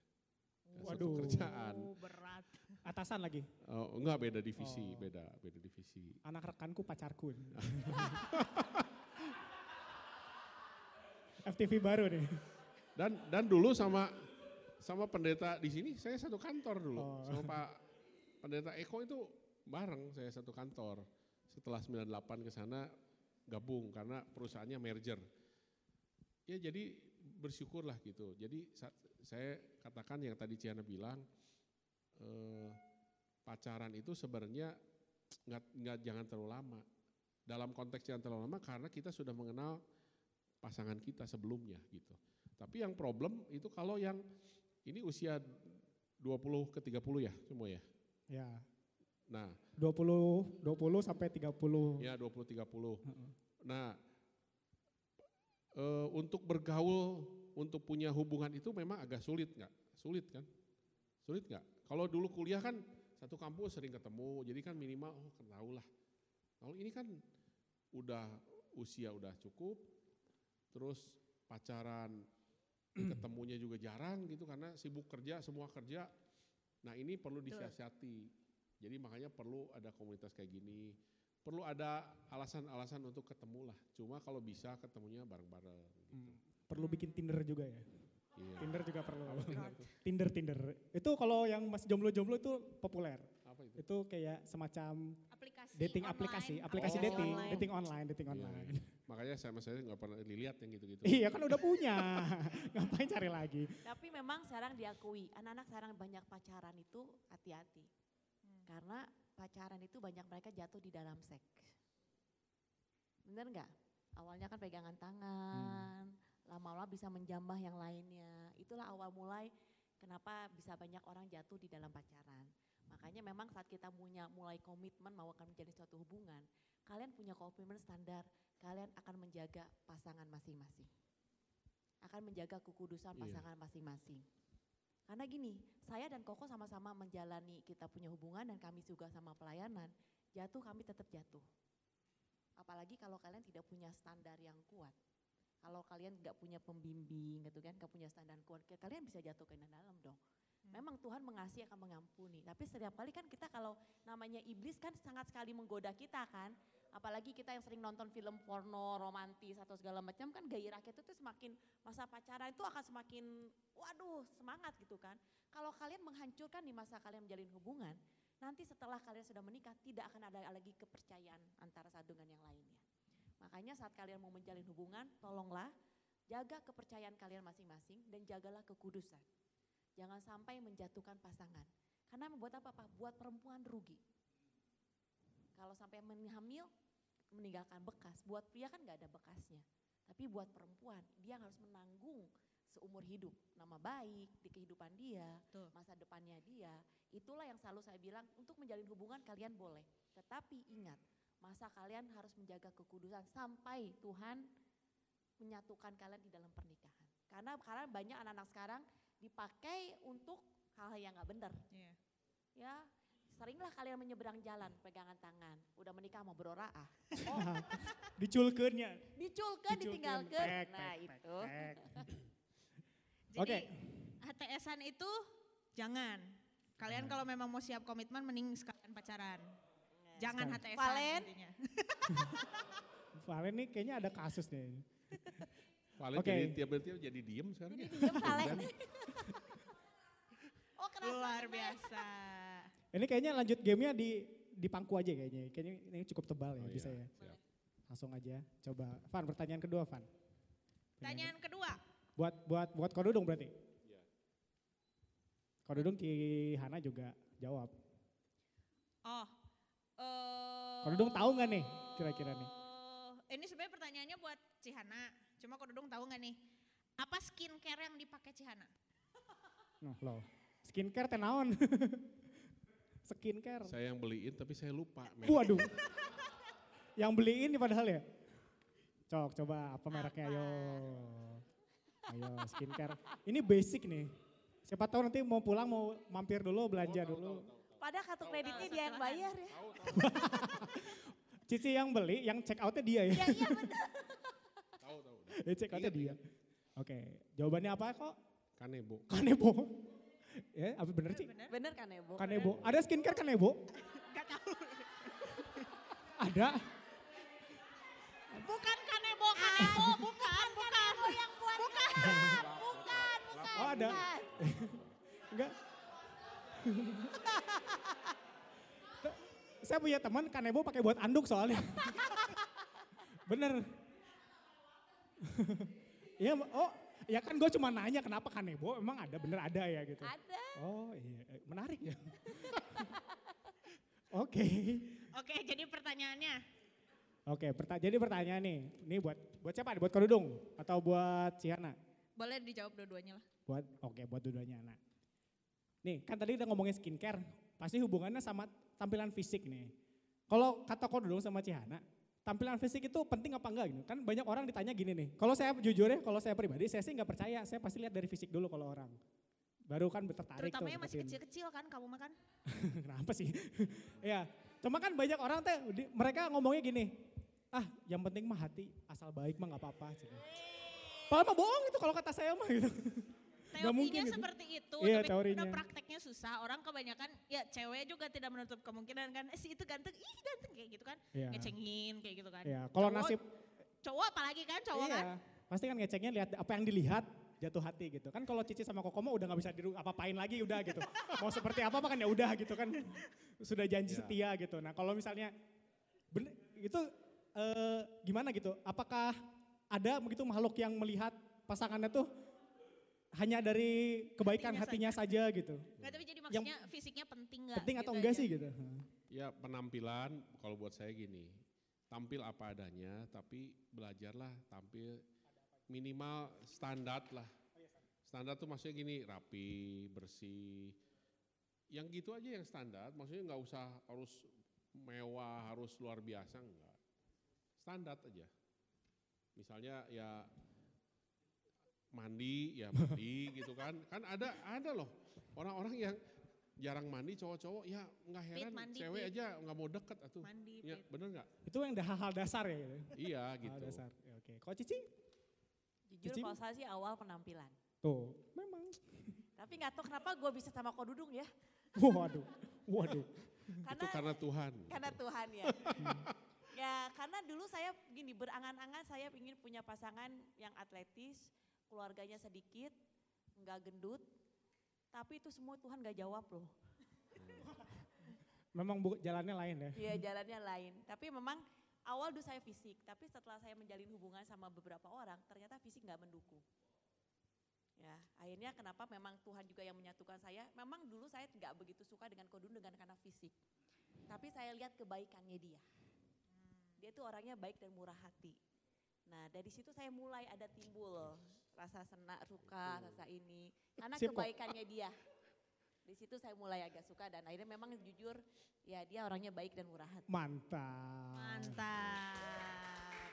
Ya, satu Waduh. kerjaan. Oh, berat. Atasan lagi. Oh, enggak beda divisi, Oh. beda beda divisi. Anak rekanku pacarku. FTV baru nih. Dan dan dulu sama sama pendeta di sini saya satu kantor dulu. Oh. Sama Pak Pendeta Eko itu bareng saya satu kantor. Setelah 98 ke sana gabung karena perusahaannya merger. Ya jadi bersyukurlah gitu. Jadi sa- saya katakan yang tadi Ciana bilang eh, pacaran itu sebenarnya nggak nggak jangan terlalu lama. Dalam konteks jangan terlalu lama karena kita sudah mengenal pasangan kita sebelumnya gitu. Tapi yang problem itu kalau yang ini usia 20 ke 30 ya semua ya. Ya, Nah, 20 20 sampai 30. ya 20 30. Nah, eh, untuk bergaul, untuk punya hubungan itu memang agak sulit nggak? Sulit kan? Sulit nggak? Kalau dulu kuliah kan satu kampus sering ketemu, jadi kan minimal oh kenal lah. Kalau ini kan udah usia udah cukup, terus pacaran ketemunya juga jarang gitu karena sibuk kerja, semua kerja. Nah ini perlu disiasati. Jadi makanya perlu ada komunitas kayak gini, perlu ada alasan-alasan untuk ketemu lah. Cuma kalau bisa ketemunya bareng-bareng. Gitu. Hmm, Perlu bikin Tinder juga ya. Iya. Tinder juga perlu. Tinder Tinder. Itu kalau yang masih jomblo-jomblo itu populer. Apa itu? Itu kayak semacam Aplikasi dating online, aplikasi, aplikasi Oh. dating, online. dating online, dating Iya, online. iya. Makanya sama saya nggak pernah dilihat yang gitu-gitu. Iya kan udah punya, ngapain cari lagi? Tapi memang sekarang diakui, anak-anak sekarang banyak pacaran itu hati-hati. Hmm. Karena pacaran itu banyak mereka jatuh di dalam seks. Bener nggak? Awalnya kan pegangan tangan, lama-lama bisa menjambah yang lainnya. Itulah awal mulai kenapa bisa banyak orang jatuh di dalam pacaran. Makanya memang saat kita punya mulai komitmen mau akan menjadi suatu hubungan, kalian punya komitmen standar, kalian akan menjaga pasangan masing-masing. Akan menjaga kekudusan Iya. pasangan masing-masing. Karena gini, saya dan Koko sama-sama menjalani kita punya hubungan dan kami juga sama pelayanan, jatuh kami tetap jatuh. Apalagi kalau kalian tidak punya standar yang kuat. Kalau kalian nggak punya pembimbing gitu kan, nggak punya standar kuat, kalian bisa jatuh ke dalam dong. Memang Tuhan mengasihi akan mengampuni, tapi setiap kali kan kita kalau namanya iblis kan sangat sekali menggoda kita kan. Apalagi kita yang sering nonton film porno, romantis atau segala macam kan gairah kita tuh semakin masa pacaran itu akan semakin waduh semangat gitu kan. Kalau kalian menghancurkan di masa kalian menjalin hubungan, nanti setelah kalian sudah menikah tidak akan ada lagi kepercayaan antara satu dengan yang lainnya. Makanya saat kalian mau menjalin hubungan, tolonglah jaga kepercayaan kalian masing-masing dan jagalah kekudusan. Jangan sampai menjatuhkan pasangan. Karena membuat apa Pak? Buat perempuan rugi. Kalau sampai hamil, meninggalkan bekas. Buat pria kan nggak ada bekasnya. Tapi buat perempuan, dia harus menanggung seumur hidup. Nama baik di kehidupan dia, Betul. masa depannya dia. Itulah yang selalu saya bilang, untuk menjalin hubungan kalian boleh. Tetapi ingat, masa kalian harus menjaga kekudusan sampai Tuhan menyatukan kalian di dalam pernikahan. Karena karena banyak anak-anak sekarang dipakai untuk hal-hal yang nggak benar. Iya. Ya, seringlah kalian menyeberang jalan pegangan tangan. Udah menikah mau beroraah. Diculkeunnya. Diculkan, Diculkeun, ditinggalkan. pek, Nah pek, itu. pek. Jadi Oke. HTS-an itu jangan. Kalian kalau memang mau siap komitmen mending sekalian pacaran. Jangan. HTS-an Valen? Valen nih kayaknya ada kasus deh. Paling Oke. jadi tiap-tiap jadi diem sekarang ya. Diam Valen. Oh kerasa. Luar biasa. Ini kayaknya lanjut gamenya di di pangku aja kayaknya. Kayaknya ini cukup tebal ya Oh bisa iya, ya. siap. Langsung aja. Coba. Van, pertanyaan kedua Van. Pertanyaan kedua. Buat buat buat Kodudung berarti. Iya. Kodudung Ki Hana juga jawab. Oh. eh Kodudung tahu nggak nih kira-kira nih? Ini sebenarnya pertanyaannya buat Cihana. Cuma Kodudung tahu nggak nih? Apa skincare yang dipakai Cihana? Noh, loh. Skincare teh naon? Skincare. Saya yang beliin tapi saya lupa. men. Waduh. Yang beliin nih padahal ya. Cok, coba apa mereknya ayo. Ayo skincare. Ini basic nih. Siapa tahu nanti mau pulang mau mampir dulu belanja dulu. Padahal kartu kreditnya dia yang bayar ya. Cici yang beli, yang check outnya dia ya. Iya iya benar. Ya, outnya dia. Oke, jawabannya apa kok? Kanebo. Kanebo. ya, apa bener sih? Bener? Bener kan ya Bu? Kanebo. Ada skincare Kanebo? Gak tahu. Ada. Bukan kanebo, kanebo, bukan, bukan. yang buat Bukan. Bukan, bukan. Oh ada. Enggak. Saya punya teman Kanebo pakai buat anduk soalnya. Bener. Iya, oh ya kan gue cuma nanya kenapa Kanebo, emang ada, bener ada ya gitu. Ada. Oh iya, eh, menarik ya. Oke. Oke, jadi pertanyaannya. Oke, perta jadi pertanyaan nih. Ini buat buat siapa? Buat Kodudung atau buat Ciana? Boleh dijawab dua-duanya lah. Buat oke buat dua-duanya. Nah, nih kan tadi udah ngomongin skincare, pasti hubungannya sama tampilan fisik nih. Kalau kata kau dulu sama Cihana, tampilan fisik itu penting apa enggak gitu? Kan banyak orang ditanya gini nih. Kalau saya jujur ya, kalau saya pribadi saya sih nggak percaya. Saya pasti lihat dari fisik dulu kalau orang. Baru kan tertarik Terutama tuh. yang masih kecil-kecil kan kamu makan. Kenapa sih? ya, cuma kan banyak orang teh mereka ngomongnya gini, ah yang penting mah hati, asal baik mah nggak apa-apa. cina. Padahal mah bohong itu kalau kata saya mah gitu. Nggak mungkin Teorinya gitu. seperti itu, Iya, tapi teorinya. udah prakteknya susah. Orang kebanyakan, ya cewek juga tidak menutup kemungkinan kan, eh, si itu ganteng, ih ganteng kayak gitu kan. Iya. Ngecengin kayak gitu kan. Ya, kalau nasib Cowok apalagi kan, cowok iya, kan. pasti kan ngeceknya lihat apa yang dilihat jatuh hati gitu. Kan kalau Cici sama Koko mah udah nggak bisa diru apa-apain lagi udah gitu. Mau seperti apa mah kan ya udah gitu kan. Sudah janji Iya. setia gitu. Nah, kalau misalnya bener, itu eh, gimana gitu? Apakah ada begitu makhluk yang melihat pasangannya tuh hanya dari kebaikan Hatinya hatinya, saja gitu? Nggak, tapi jadi Yang maksudnya fisiknya penting nggak? Penting atau gitu enggak aja. sih gitu? Ya penampilan kalau buat saya gini, tampil apa adanya tapi belajarlah tampil minimal standar lah. Standar tuh maksudnya gini, rapi, bersih. Yang gitu aja yang standar, maksudnya nggak usah harus mewah, harus luar biasa enggak. Standar aja. Misalnya ya mandi, ya mandi gitu kan. Kan ada ada loh orang-orang yang jarang mandi cowok-cowok ya nggak heran mandi, cewek Pit. aja nggak mau deket atuh. Mandi, Ya, Pit. bener nggak? Itu yang dah hal-hal dasar ya gitu. Iya Hal gitu. dasar. Ya, Oke. Kalau Cici? Jujur Cici? kalau saya sih awal penampilan. Tuh, memang. Tapi nggak tahu kenapa gue bisa sama kok dudung ya. Waduh. Waduh. Karena Itu karena Tuhan. karena Tuhan ya. ya karena dulu saya gini berangan-angan saya ingin punya pasangan yang atletis, keluarganya sedikit, nggak gendut. Tapi itu semua Tuhan nggak jawab loh. Memang bu, jalannya lain ya. Iya jalannya lain. Tapi memang awal dulu saya fisik, tapi setelah saya menjalin hubungan sama beberapa orang, ternyata fisik nggak mendukung. Ya, akhirnya kenapa memang Tuhan juga yang menyatukan saya. Memang dulu saya nggak begitu suka dengan Kodun dengan karena fisik. Tapi saya lihat kebaikannya dia. Dia tuh orangnya baik dan murah hati. Nah dari situ saya mulai ada timbul rasa senang, suka, rasa ini. Karena Sip kok. kebaikannya dia. Di situ saya mulai agak suka dan akhirnya memang jujur ya dia orangnya baik dan murah hati. Mantap. Mantap.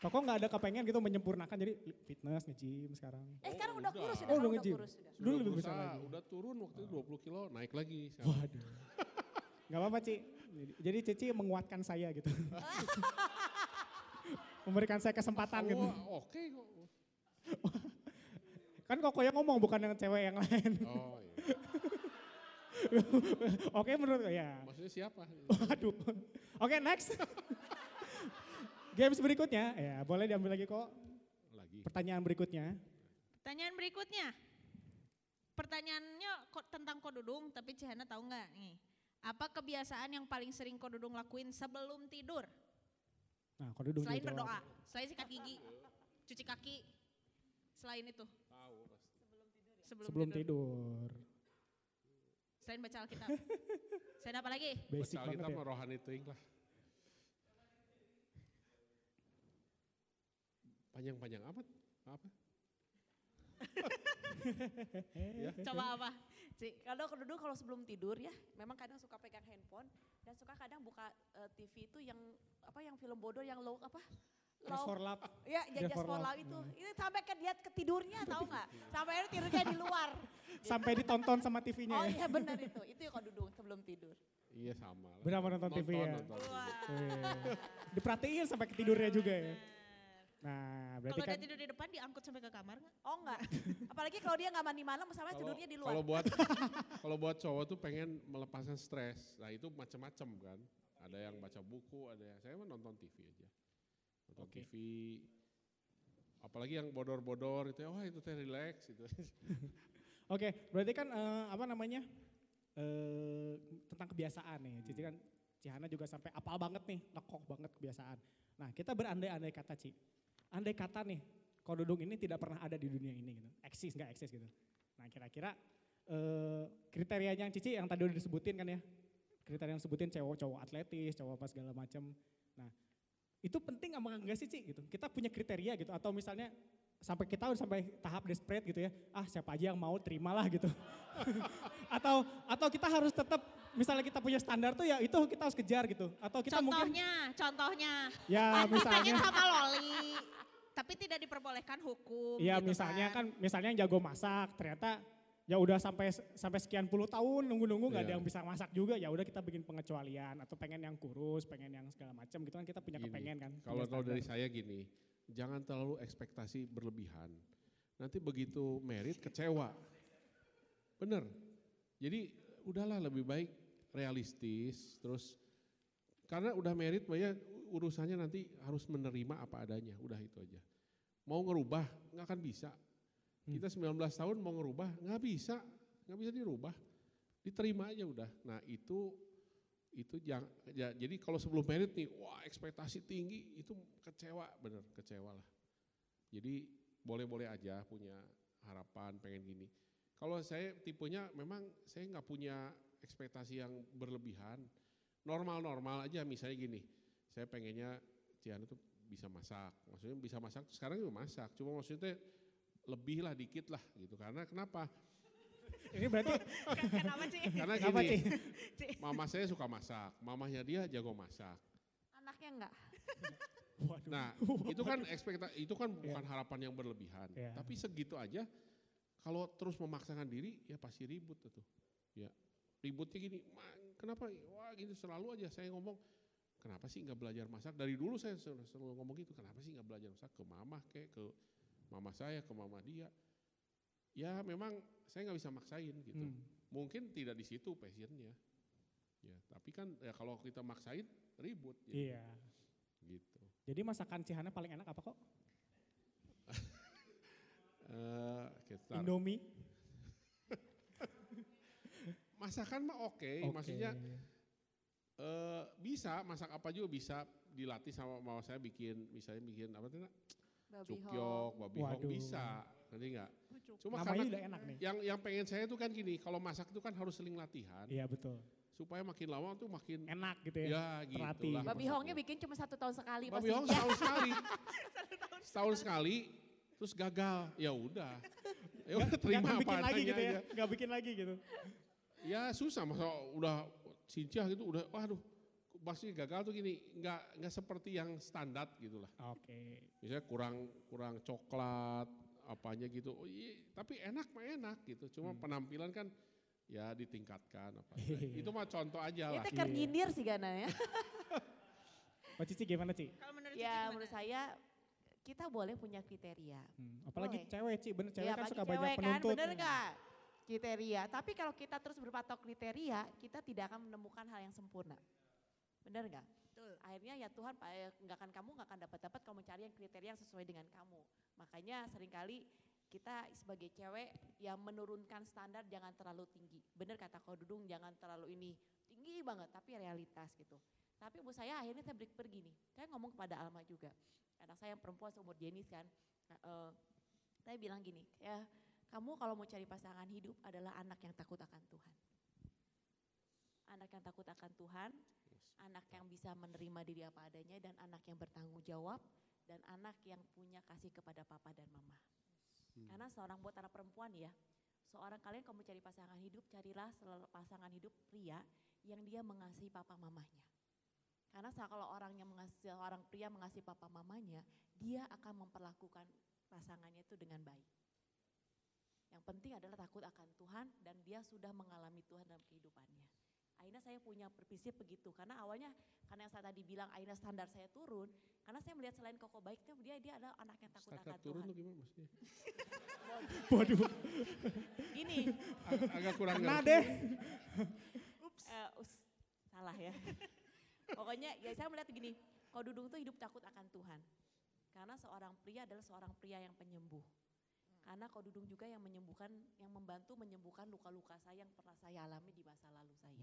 Koko nggak ada kepengen gitu menyempurnakan jadi fitness nge-gym sekarang. Eh sekarang Oh, udah udah. kurus Oh, sudah, udah sekarang udah nge-gym. kurus sudah. Dulu lebih besar lagi. Udah turun waktu itu 20 kilo, naik lagi. sekarang. Waduh. Gak apa-apa Ci. Jadi Cici menguatkan saya gitu. Memberikan saya kesempatan gitu. Oh, Oke kok. Kan Koko yang ngomong bukan yang cewek yang lain. Oh iya. Oke menurut ya. Maksudnya siapa? Waduh. Oke next. Games berikutnya, ya boleh diambil lagi kok. Lagi. Pertanyaan berikutnya. Pertanyaan berikutnya. Pertanyaannya kok tentang kodudung, tapi Cihana tahu nggak nih? Apa kebiasaan yang paling sering kodudung lakuin sebelum tidur? Nah, kok duduk Selain berdoa, selain sikat gigi, cuci kaki, selain itu. Tahu pasti. Sebelum, Sebelum tidur. tidur. Selain baca Alkitab. Selain apa lagi? Basic Baca Alkitab ya. rohani teuing lah. Panjang-panjang amat. Apa? ya. Coba apa? Ci, kalau dulu kalau sebelum tidur ya, memang kadang suka pegang handphone dan suka kadang buka eh, TV itu yang apa yang film bodoh yang low apa? Just for love. Ya, Just Just for for Love. Love itu. Ini sampai ke dia ke tidurnya tahu nggak? Sampai akhirnya tidurnya di luar. Sampai ditonton sama TV-nya Oh ya. iya benar itu. Itu kalau duduk sebelum tidur. Iya sama lah. Benar menonton TV ya. nonton. Diperhatiin sampai ke tidurnya juga ya. Nah, berarti Kalau kan udah tidur di depan diangkut sampai ke kamar nggak? Oh enggak. Apalagi kalau dia nggak mandi malam Kalau- tidurnya di luar. Kalau buat kalau buat cowok tuh pengen melepaskan stres. Nah, itu macam-macam kan. Ada yang baca buku, ada yang saya mah nonton TV aja. Nonton Oke. TV. Apalagi yang bodor-bodor itu, wah itu teh relax gitu. Oke, berarti kan eh, apa namanya? eh tentang kebiasaan nih. Cici kan Cihana juga sampai apal banget nih, lekok banget kebiasaan. Nah, kita berandai-andai kata, Ci. Andai kata nih, kododong ini tidak pernah ada di dunia ini gitu. Eksis nggak eksis gitu. Nah, kira-kira eh kriterianya yang Cici yang tadi udah disebutin kan ya. Kriteria yang sebutin cowok-cowok atletis, cowok apa segala macam. Nah, itu penting apa enggak sih, Ci gitu. Kita punya kriteria gitu atau misalnya sampai kita udah sampai tahap desperate gitu ya. Ah siapa aja yang mau terimalah gitu. atau atau kita harus tetap misalnya kita punya standar tuh ya itu kita harus kejar gitu. Atau kita mungkin contohnya, contohnya. ya misalnya sama Loli, tapi tidak diperbolehkan hukum. Iya gitu misalnya kan misalnya yang jago masak ternyata ya udah sampai sampai sekian puluh tahun nunggu-nunggu nggak ada Iya. yang bisa masak juga ya udah kita bikin pengecualian atau pengen yang kurus pengen yang segala macam gitu kan kita punya Gini, kepengen kan Kalau kalau dari saya gini, jangan terlalu ekspektasi berlebihan. Nanti begitu merit kecewa. Bener. Jadi udahlah lebih baik realistis terus karena udah merit banyak urusannya nanti harus menerima apa adanya, udah itu aja. Mau ngerubah nggak akan bisa. Kita 19 tahun mau ngerubah nggak bisa, nggak bisa dirubah. Diterima aja udah. Nah itu itu jang, ya, jadi kalau sebelum merit nih, wah ekspektasi tinggi itu kecewa, bener kecewa lah. Jadi boleh-boleh aja punya harapan pengen gini. Kalau saya tipenya memang saya nggak punya ekspektasi yang berlebihan, normal-normal aja misalnya gini, saya pengennya Ciana tuh bisa masak, maksudnya bisa masak, sekarang juga masak, cuma maksudnya lebih lah dikit lah gitu, karena kenapa? ini berarti Kenapa sih? Karena gini, sih mama saya suka masak, mamahnya dia jago masak. Anaknya enggak. Waduh. Nah, itu kan ekspektasi itu kan bukan harapan yang berlebihan. Iya. Tapi segitu aja kalau terus memaksakan diri ya pasti ribut tuh. Ya. Ributnya gini, "Ma, kenapa? Wah, gitu selalu aja saya ngomong Kenapa sih nggak belajar masak? Dari dulu saya selalu, selalu ngomong gitu. Kenapa sih nggak belajar masak ke mama kayak ke mama saya, ke mama dia? Ya memang saya nggak bisa maksain gitu. Hmm. Mungkin tidak di situ passionnya. Ya, tapi kan ya kalau kita maksain ribut. Gitu. iya gitu. jadi masakan Cihana paling enak apa kok kita Indomie masakan mah oke, Oke. maksudnya eh, bisa masak apa juga bisa dilatih sama mau saya bikin misalnya bikin apa tuh Nak? Babi cukyok, babi hong Waduh. bisa, ngerti nggak? Cuma namanya karena udah enak nih. yang yang pengen saya tuh kan gini, kalau masak itu kan harus seling latihan. Iya betul. Supaya makin lama tuh makin enak gitu ya, ya gitu terlatih. lah. Babi hongnya bikin cuma satu tahun sekali Babi hong setahun sekali, setahun sekali, terus gagal, ya udah, ya udah Nggak terima apa bikin lagi gitu ya? aja. nggak bikin lagi gitu? Ya susah masa udah cincah gitu udah waduh pasti gagal tuh gini nggak nggak seperti yang standar gitu lah. oke Misalnya kurang kurang coklat apanya gitu. Oh, iya, tapi enak mah enak gitu. Cuma Hmm. penampilan kan ya ditingkatkan apa. Iya. itu mah contoh aja lah. Itu kan nyindir sih Gana ya. Mbak Cici gimana Ci? Kalau menurut Cici Ya gimana? menurut saya kita boleh punya kriteria. Hmm, apalagi Boleh. cewek Ci, bener cewek Ya, kan suka cewek banyak kan, penuntut. bener nggak? Kriteria. Tapi kalau kita terus berpatok kriteria, kita tidak akan menemukan hal yang sempurna. Bener nggak? Betul. Akhirnya ya Tuhan, Pak, eh, nggak akan kamu nggak akan dapat dapat kamu cari yang kriteria yang sesuai dengan kamu. Makanya sering kali kita sebagai cewek yang menurunkan standar jangan terlalu tinggi. Bener kata kau Dudung, jangan terlalu ini tinggi banget, tapi realitas gitu. Tapi bu saya akhirnya saya break pergi nih. Saya ngomong kepada Alma juga. Anak saya yang perempuan seumur Jenis kan. Eh, saya bilang gini, ya kamu kalau mau cari pasangan hidup adalah anak yang takut akan Tuhan. Anak yang takut akan Tuhan, anak yang bisa menerima diri apa adanya dan anak yang bertanggung jawab dan anak yang punya kasih kepada papa dan mama. Karena seorang buat anak perempuan ya, seorang kalian kalau mau cari pasangan hidup, carilah pasangan hidup pria yang dia mengasihi papa mamanya. Karena kalau orang yang mengasihi orang pria mengasihi papa mamanya, dia akan memperlakukan pasangannya itu dengan baik. Yang penting adalah takut akan Tuhan dan dia sudah mengalami Tuhan dalam kehidupannya. Aina saya punya berprinsip begitu karena awalnya karena yang saya tadi bilang Aina standar saya turun karena saya melihat selain koko baiknya dia dia adalah anak yang takut akan turun Tuhan. tuh gimana maksudnya? Waduh, Ini Ag- Agak kurang kena ngerti. deh. eh, us, salah ya. Pokoknya ya saya melihat gini, kau Dudung tuh hidup takut akan Tuhan. Karena seorang pria adalah seorang pria yang penyembuh. Karena kau Dudung juga yang menyembuhkan, yang membantu menyembuhkan luka-luka saya yang pernah saya alami di masa lalu saya.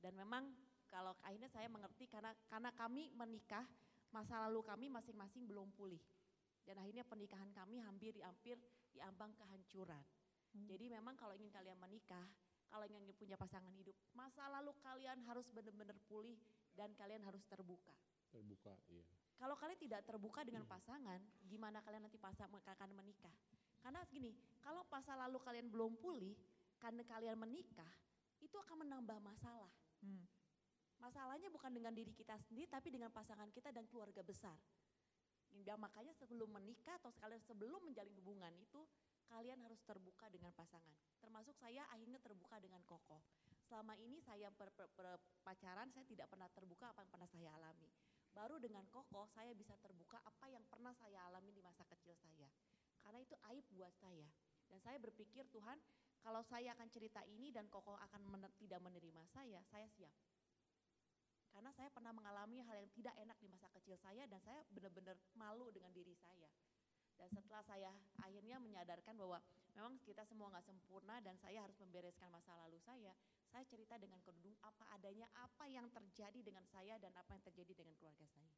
Dan memang kalau akhirnya saya mengerti karena karena kami menikah, masa lalu kami masing-masing belum pulih. Dan akhirnya pernikahan kami hampir hampir diambang kehancuran. Jadi memang kalau ingin kalian menikah, kalau ingin punya pasangan hidup, masa lalu kalian harus benar-benar pulih dan kalian harus terbuka. Terbuka, iya. Kalau kalian tidak terbuka dengan pasangan, gimana kalian nanti pasang akan menikah? Karena gini, kalau masa lalu kalian belum pulih, karena kalian menikah, itu akan menambah masalah. Hmm. Masalahnya bukan dengan diri kita sendiri, tapi dengan pasangan kita dan keluarga besar. Ya, makanya sebelum menikah atau sekalian sebelum menjalin hubungan itu, kalian harus terbuka dengan pasangan. Termasuk saya akhirnya terbuka dengan Koko. Selama ini saya per, per, per, pacaran, saya tidak pernah terbuka apa yang pernah saya alami. Baru dengan Koko saya bisa terbuka apa yang pernah saya alami di masa kecil saya. Karena itu aib buat saya. Dan saya berpikir Tuhan kalau saya akan cerita ini dan Koko akan mener, tidak menerima saya, saya siap. Karena saya pernah mengalami hal yang tidak enak di masa kecil saya dan saya benar-benar malu dengan diri saya. Dan setelah saya akhirnya menyadarkan bahwa memang kita semua nggak sempurna dan saya harus membereskan masa lalu saya, saya cerita dengan kedudung apa adanya, apa yang terjadi dengan saya dan apa yang terjadi dengan keluarga saya.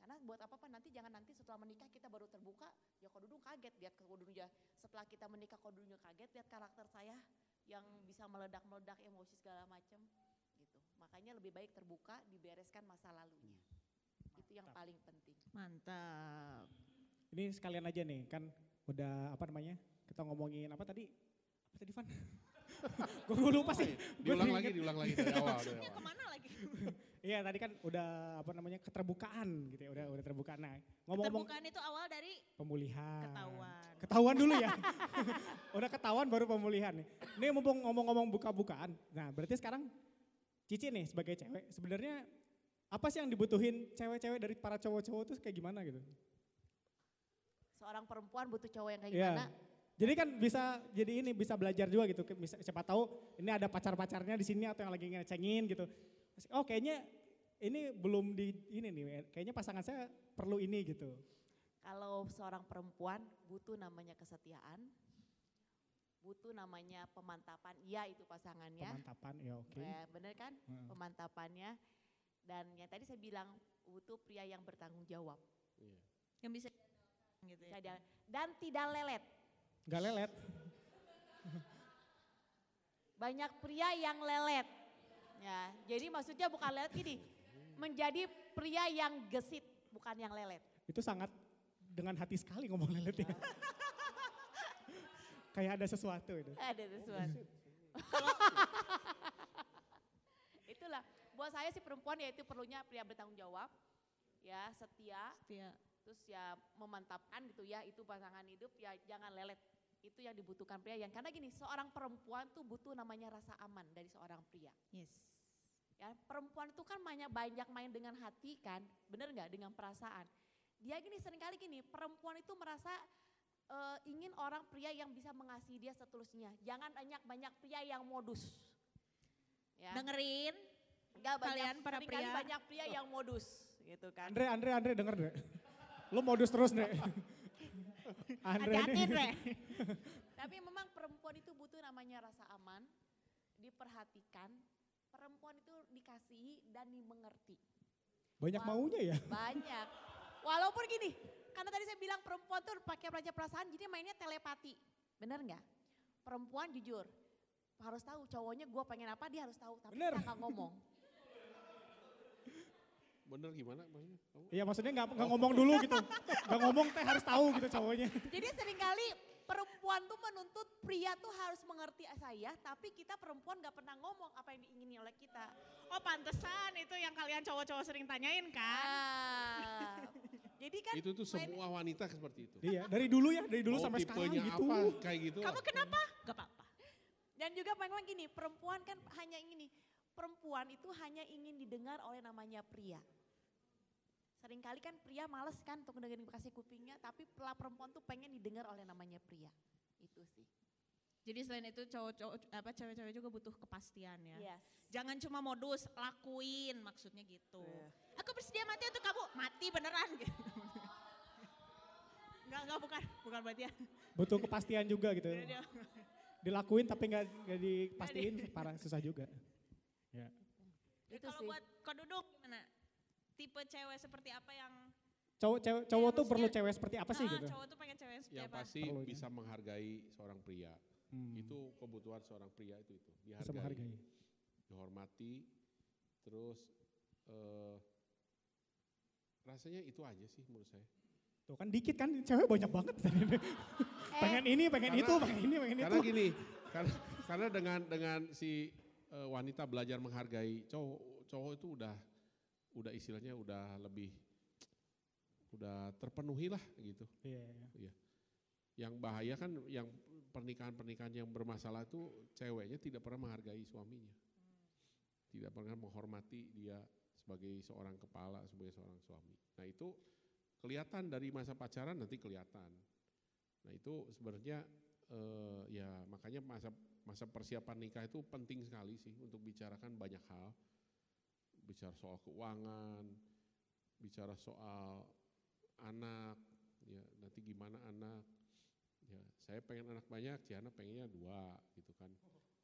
Karena buat apa-apa nanti jangan nanti setelah menikah kita baru terbuka, ya kodudung kaget lihat kodudungnya. Setelah kita menikah kodudungnya kaget lihat karakter saya yang bisa meledak-meledak emosi segala macam gitu. Makanya lebih baik terbuka, dibereskan masa lalunya. Itu yang paling penting. Mantap. Ini sekalian aja nih, kan udah apa namanya? Kita ngomongin apa tadi? Apa tadi Van? gue lupa sih. Gua Diulang jadi lagi, diulang lagi dari awal. Dari awal. ke mana lagi? Iya tadi kan udah apa namanya keterbukaan gitu ya, udah udah terbuka. Nah ngomong-ngomong Terbukaan itu awal dari pemulihan. ketahuan. Ketahuan dulu ya. udah ketahuan baru pemulihan nih. Ini mumpung ngomong-ngomong buka-bukaan. Nah berarti sekarang Cici nih sebagai cewek sebenarnya apa sih yang dibutuhin cewek-cewek dari para cowok-cowok tuh kayak gimana gitu? Seorang perempuan butuh cowok yang kayak Iya. gimana? Jadi kan bisa jadi ini bisa belajar juga gitu. Bisa, siapa tahu ini ada pacar-pacarnya di sini atau yang lagi ngecengin gitu. Oh kayaknya ini belum di ini nih. Kayaknya pasangan saya perlu ini gitu. Kalau seorang perempuan butuh namanya kesetiaan, butuh namanya pemantapan, iya itu pasangannya. Pemantapan ya oke. Ya, bener kan? Hmm. Pemantapannya. Dan yang tadi saya bilang butuh pria yang bertanggung jawab. Iya. Yang bisa gitu ya. Dan tidak lelet. Gak lelet. Banyak pria yang lelet. Ya, jadi maksudnya bukan lelet gini, menjadi pria yang gesit, bukan yang lelet. Itu sangat dengan hati sekali ngomong lelet ya. Kayak ada sesuatu itu. Ada sesuatu. Itulah, buat saya sih perempuan ya itu perlunya pria bertanggung jawab, ya setia, Setia. terus ya memantapkan gitu ya itu pasangan hidup ya jangan lelet. Itu yang dibutuhkan pria yang karena gini seorang perempuan tuh butuh namanya rasa aman dari seorang pria. Yes. Ya, perempuan itu kan banyak banyak main dengan hati kan, bener nggak dengan perasaan. Dia gini sering kali gini, perempuan itu merasa eh, ingin orang pria yang bisa mengasihi dia seterusnya. Jangan banyak banyak pria yang modus. Ya, Dengerin. nggak banyak, kalian para pria. banyak pria yang modus, gitu kan. Andre, Andre, Andre denger deh. Lu modus terus deh. Andre Hati-hati, ini. Dre. Tapi memang perempuan itu butuh namanya rasa aman, diperhatikan. Perempuan itu dikasihi dan dimengerti. Banyak Wah. maunya ya. Banyak. Walaupun gini, karena tadi saya bilang perempuan tuh pakai pelajar perasaan, jadi mainnya telepati. Bener nggak? Perempuan jujur, harus tahu cowoknya gue pengen apa dia harus tahu, tapi Bener. kita nggak ngomong. Bener gimana maksudnya? Kamu? Iya maksudnya nggak nggak ngomong dulu gitu. Nggak ngomong teh harus tahu gitu cowoknya. Jadi sering kali perempuan tuh menuntut pria tuh harus mengerti saya, tapi kita perempuan nggak pernah ngomong apa yang diingini oleh kita. Oh pantesan itu yang kalian cowok-cowok sering tanyain kan. Ah, jadi kan Itu tuh main- semua wanita seperti itu. Iya dari dulu ya dari dulu Mau sampai sekarang tipenya gitu. apa kayak gitu. Kamu kenapa? Gak apa-apa. Dan juga memang gini, perempuan kan hanya ingin nih, perempuan itu hanya ingin didengar oleh namanya pria. Seringkali kan pria males kan untuk dengerin kasih kupingnya, tapi pelah perempuan tuh pengen didengar oleh namanya pria. Itu sih. Jadi selain itu cowok-cowok apa cewek-cewek juga butuh kepastian ya. Yes. Jangan cuma modus, lakuin maksudnya gitu. Iya. Aku bersedia mati untuk kamu, mati beneran gitu. Enggak, enggak bukan, bukan berarti ya. Butuh kepastian juga gitu. Dilakuin tapi nggak nggak dipastiin parah susah juga. Ya. Itu Kalau sih. buat kau duduk gimana? Tipe cewek seperti apa yang Cowok cewek cowok tuh perlu cewek seperti apa sih Ah, gitu? Cowok tuh pengen cewek yang seperti Yang apa? pasti Perlunya. bisa menghargai seorang pria. Hmm, Itu kebutuhan seorang pria itu itu. bisa Dihargai, menghargai. dihormati, terus eh, rasanya itu aja sih menurut saya. Tuh kan dikit kan cewek banyak banget. pengen ini, pengen Karena- itu, pengen ini, pengen Karena itu. gini, karena, karena dengan dengan si eh, wanita belajar menghargai cowok, cowok itu udah udah istilahnya udah lebih udah terpenuhi lah gitu. Iya, iya. Yang bahaya kan yang pernikahan-pernikahan yang bermasalah itu ceweknya tidak pernah menghargai suaminya. Tidak pernah menghormati dia sebagai seorang kepala, sebagai seorang suami. Nah itu kelihatan dari masa pacaran nanti kelihatan. Nah itu sebenarnya eh, ya makanya masa masa persiapan nikah itu penting sekali sih untuk bicarakan banyak hal. Bicara soal keuangan, bicara soal anak, ya nanti gimana anak. Ya saya pengen anak banyak, Ciana pengennya dua gitu kan.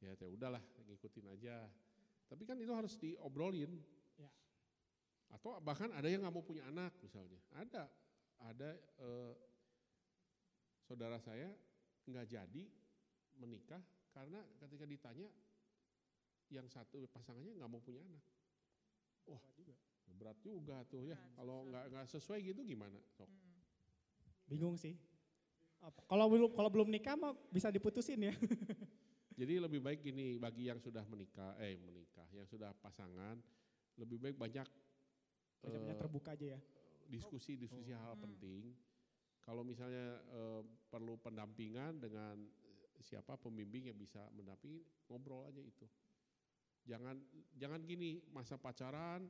Ya ya udahlah ngikutin aja. Tapi kan itu harus diobrolin. Ya. Atau bahkan ada yang nggak mau punya anak misalnya. Ada, ada eh, saudara saya nggak jadi menikah karena ketika ditanya yang satu pasangannya nggak mau punya anak. Wah, berat juga tuh ya. Berat, Kalau nggak nggak sesuai gitu gimana? Sok. Mm. Bingung sih. Kalau belum kalau belum nikah mah bisa diputusin ya. Jadi lebih baik gini bagi yang sudah menikah, eh menikah, yang sudah pasangan, lebih baik banyak Banyak-banyak eh, terbuka aja ya. diskusi-diskusi Oh. hal Hmm. penting. Kalau misalnya eh, perlu pendampingan dengan siapa pembimbing yang bisa mendampingi, ngobrol aja itu. Jangan jangan gini masa pacaran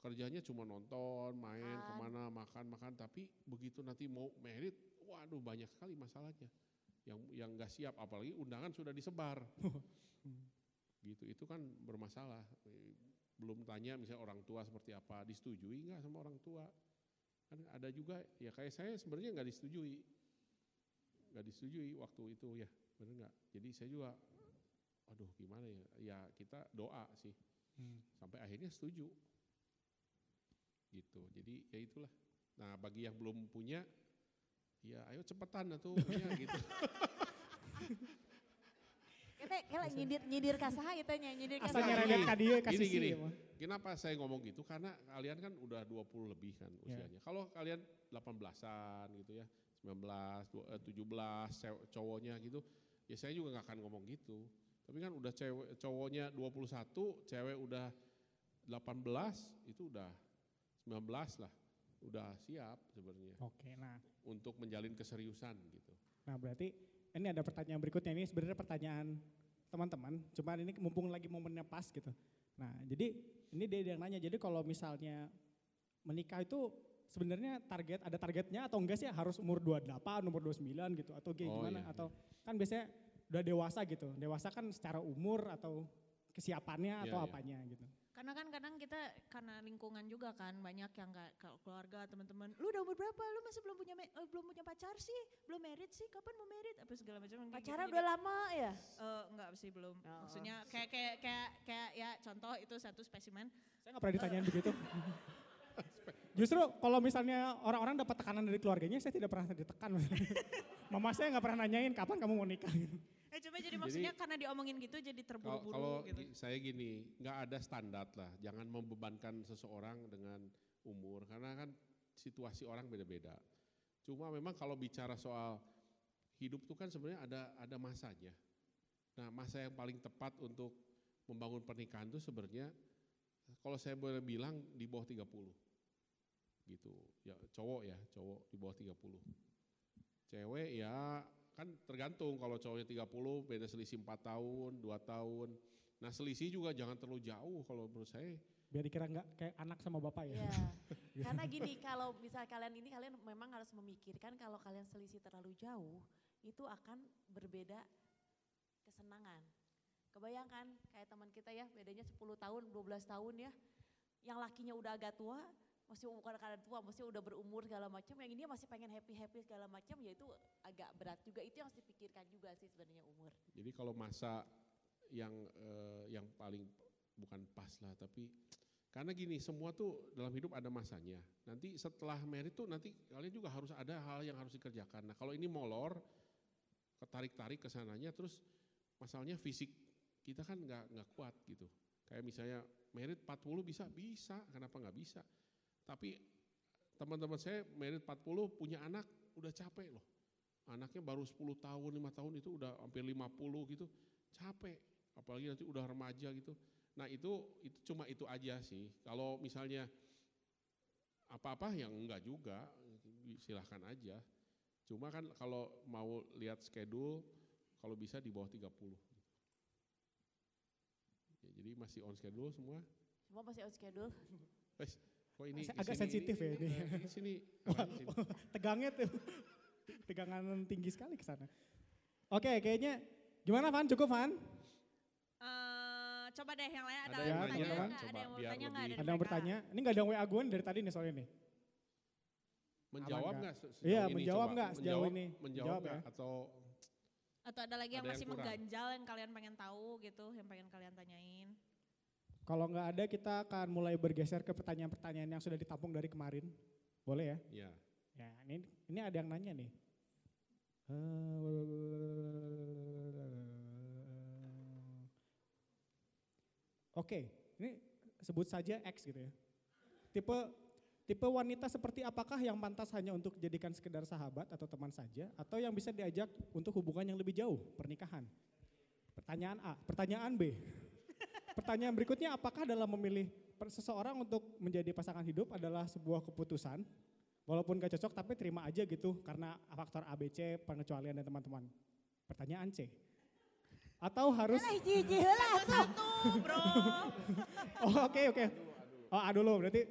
kerjanya cuma nonton, main Makan. ke mana, makan makan, tapi begitu nanti mau merit, waduh banyak sekali masalahnya. Yang yang nggak siap, apalagi undangan sudah disebar. gitu itu kan bermasalah. Belum tanya misalnya orang tua seperti apa, disetujui nggak sama orang tua? Kan ada juga ya kayak saya sebenarnya nggak disetujui, nggak disetujui waktu itu ya, benar nggak? Jadi saya juga, aduh gimana ya? Ya kita doa sih Hmm. sampai akhirnya setuju, gitu. Jadi ya itulah. Nah bagi yang belum punya, ya ayo cepetan tuh punya gitu. Kita kita nyindir nyindir kasaha itu nya nyindir Asal Gini, nyerempet ka dia kasih gini, gini. Kenapa saya ngomong gitu? Karena kalian kan udah 20 lebih kan Ya. usianya. Kalau kalian 18-an gitu ya, 19, dua- eh, 17 cew- cowoknya gitu, ya saya juga nggak akan ngomong gitu. Tapi kan udah cewek cowoknya 21, cewek udah 18, itu udah 19 lah. Udah siap sebenarnya Oke, nah. untuk menjalin keseriusan gitu. Nah berarti ini ada pertanyaan berikutnya ini sebenarnya pertanyaan teman-teman. Cuman ini mumpung lagi momennya pas gitu. Nah jadi ini dia yang nanya. Jadi kalau misalnya menikah itu sebenarnya target ada targetnya atau enggak sih harus umur 28, umur 29 gitu atau kayak Oh, gimana iya, atau kan biasanya udah dewasa gitu. Dewasa kan secara umur atau kesiapannya atau Iya, iya. apanya gitu. Karena kan kadang kita karena lingkungan juga kan banyak yang kalau keluarga teman-teman, lu udah umur berapa? Lu masih belum punya eh, belum punya pacar sih? Belum merit sih? Kapan mau merit? Apa segala macam. Pacaran gitu. udah lama ya? Eh, enggak sih belum. Oh. Maksudnya kayak kayak kayak kayak ya contoh itu satu spesimen. Saya nggak pernah ditanyain begitu. Justru kalau misalnya orang-orang dapat tekanan dari keluarganya, saya tidak pernah ditekan. Mama saya nggak pernah nanyain kapan kamu mau nikah. Eh coba jadi maksudnya karena diomongin gitu jadi Kalau terburu-buru kalau gitu. gi- saya gini, nggak ada standar lah. Jangan membebankan seseorang dengan umur karena kan situasi orang beda-beda. Cuma memang kalau bicara soal hidup tuh kan sebenarnya ada ada masanya. Nah, masa yang paling tepat untuk membangun pernikahan itu sebenarnya kalau saya boleh bilang di bawah 30. Gitu. Ya cowok ya, cowok di bawah 30. Cewek ya kan tergantung kalau cowoknya 30 beda selisih 4 tahun, 2 tahun. Nah selisih juga jangan terlalu jauh kalau menurut saya. Biar dikira nggak kayak anak sama bapak ya. Iya. Karena gini, kalau misal kalian ini kalian memang harus memikirkan kalau kalian selisih terlalu jauh, itu akan berbeda kesenangan. Kebayangkan kayak teman kita ya, bedanya 10 tahun, 12 tahun ya. Yang lakinya udah agak tua, masih bukan karena tua, masih udah berumur segala macam. Yang ini masih pengen happy-happy segala macam, ya itu agak berat juga. Itu yang harus dipikirkan juga sih sebenarnya umur. Jadi kalau masa yang eh, yang paling bukan pas lah tapi karena gini semua tuh dalam hidup ada masanya. Nanti setelah merit tuh nanti kalian juga harus ada hal yang harus dikerjakan. Nah kalau ini molor, ketarik-tarik ke sananya terus masalahnya fisik kita kan nggak nggak kuat gitu. Kayak misalnya merit 40 bisa, bisa, kenapa nggak bisa? Tapi teman-teman saya merit 40 punya anak udah capek loh. Anaknya baru 10 tahun, 5 tahun itu udah hampir 50 gitu. Capek. Apalagi nanti udah remaja gitu. Nah itu itu cuma itu aja sih. Kalau misalnya apa-apa yang enggak juga, silahkan aja. Cuma kan kalau mau lihat schedule, kalau bisa di bawah 30. Ya, jadi masih on schedule semua. Semua masih on schedule. Wes, kok ini Agak- sini- sensitif ya ini. Di sini. sini. Tegangnya tuh. Tegangan tinggi sekali ke sana. Oke, kayaknya gimana Van? Cukup Van? Eh, coba deh yang lain ada, Ada yang yang nanya bertanya nggak? nggak? Coba, Ada yang mau bertanya nggak dari Ada yang bertanya? Ini gak ada yang WA gue nih dari tadi nih soalnya nih. Menjawab nggak? Iya, ini? menjawab nggak sejauh Menjawab- ini? Menjawab ya. Atau Atau ada lagi yang Ada yang masih kurang. mengganjal yang kalian pengen tahu gitu, yang pengen kalian tanyain. Kalau nggak ada kita akan mulai bergeser ke pertanyaan-pertanyaan yang sudah ditampung dari kemarin. Boleh ya? ya Ya, ini ini ada yang nanya nih. Oke, ini sebut saja X gitu ya. Tipe tipe wanita seperti apakah yang pantas hanya untuk dijadikan sekedar sahabat atau teman saja atau yang bisa diajak untuk hubungan yang lebih jauh, pernikahan? Pertanyaan A, pertanyaan B. Pertanyaan berikutnya apakah dalam memilih seseorang untuk menjadi pasangan hidup adalah sebuah keputusan walaupun gak cocok tapi terima aja gitu karena faktor ABC pengecualian dan teman-teman. Pertanyaan C. Atau harus Lah. Satu bro. Oh oke oke. Oh A dulu berarti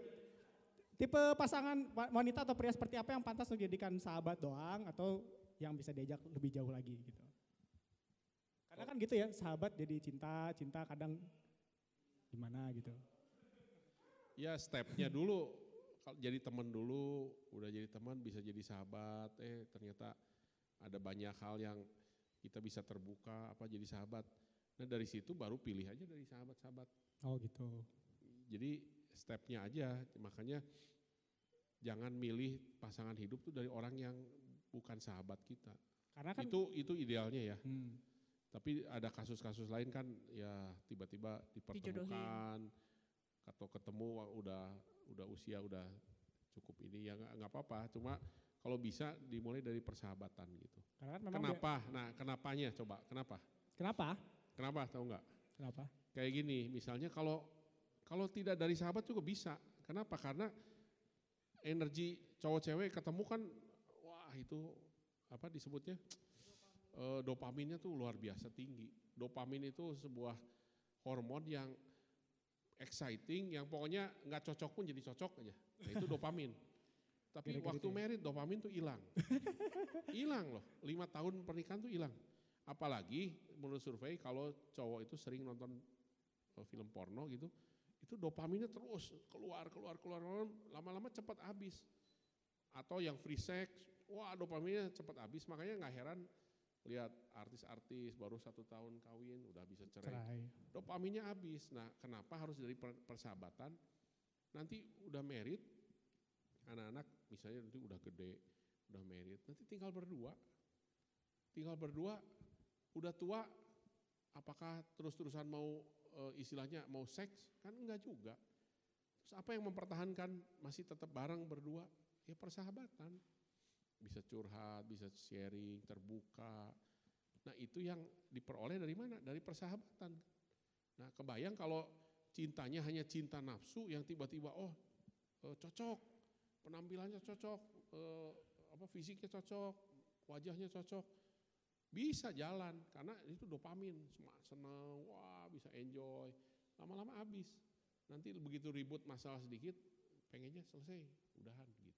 tipe pasangan wa- wanita atau pria seperti apa yang pantas untuk dijadikan sahabat doang atau yang bisa diajak lebih jauh lagi gitu. Karena kan gitu ya sahabat jadi cinta, cinta kadang gimana gitu. ya stepnya dulu. Kalau jadi teman dulu udah jadi teman bisa jadi sahabat. Eh ternyata ada banyak hal yang kita bisa terbuka apa jadi sahabat. Nah dari situ baru pilih aja dari sahabat-sahabat. Oh gitu. jadi stepnya aja. Makanya jangan milih pasangan hidup tuh dari orang yang bukan sahabat kita. Karena kan itu itu idealnya ya. Hmm. Tapi ada kasus-kasus lain kan ya tiba-tiba dipertemukan atau ketemu udah udah usia udah cukup ini ya nggak apa-apa. Cuma kalau bisa dimulai dari persahabatan gitu. Karena kan memang kenapa? Nah kenapanya coba? Kenapa? Dia- kenapa? kenapa? Tahu nggak? Kenapa? kayak gini misalnya kalau kalau tidak dari sahabat juga bisa. Kenapa? Karena energi cowok cewek ketemu kan wah itu apa disebutnya Eh, dopaminnya tuh luar biasa tinggi. Dopamin itu sebuah hormon yang exciting yang pokoknya nggak cocok pun jadi cocok aja. Nah, itu dopamin. Tapi Kira-kira waktu gitu ya? merit dopamin tuh hilang. Hilang loh. Lima tahun pernikahan tuh hilang. Apalagi menurut survei kalau cowok itu sering nonton eh, film porno gitu itu dopaminnya terus keluar keluar keluar keluar, lama-lama cepat habis. Atau yang free sex wah dopaminnya cepat habis. Makanya nggak heran lihat artis-artis baru satu tahun kawin udah bisa cerai Cerai. dopaminnya habis. Nah, kenapa harus dari per- persahabatan? Nanti udah merit, anak-anak misalnya nanti udah gede, udah merit, nanti tinggal berdua. Tinggal berdua, udah tua, apakah terus-terusan mau e, istilahnya mau seks? Kan enggak juga. Terus apa yang mempertahankan masih tetap bareng berdua? Ya persahabatan. Bisa curhat, bisa sharing, terbuka. Nah itu yang diperoleh dari mana? Dari persahabatan. Nah kebayang kalau cintanya hanya cinta nafsu yang tiba-tiba oh eh, cocok, penampilannya cocok, eh, apa fisiknya cocok, wajahnya cocok, bisa jalan karena itu dopamin, seneng, wah bisa enjoy, lama-lama habis. Nanti begitu ribut masalah sedikit, pengennya selesai, udahan gitu.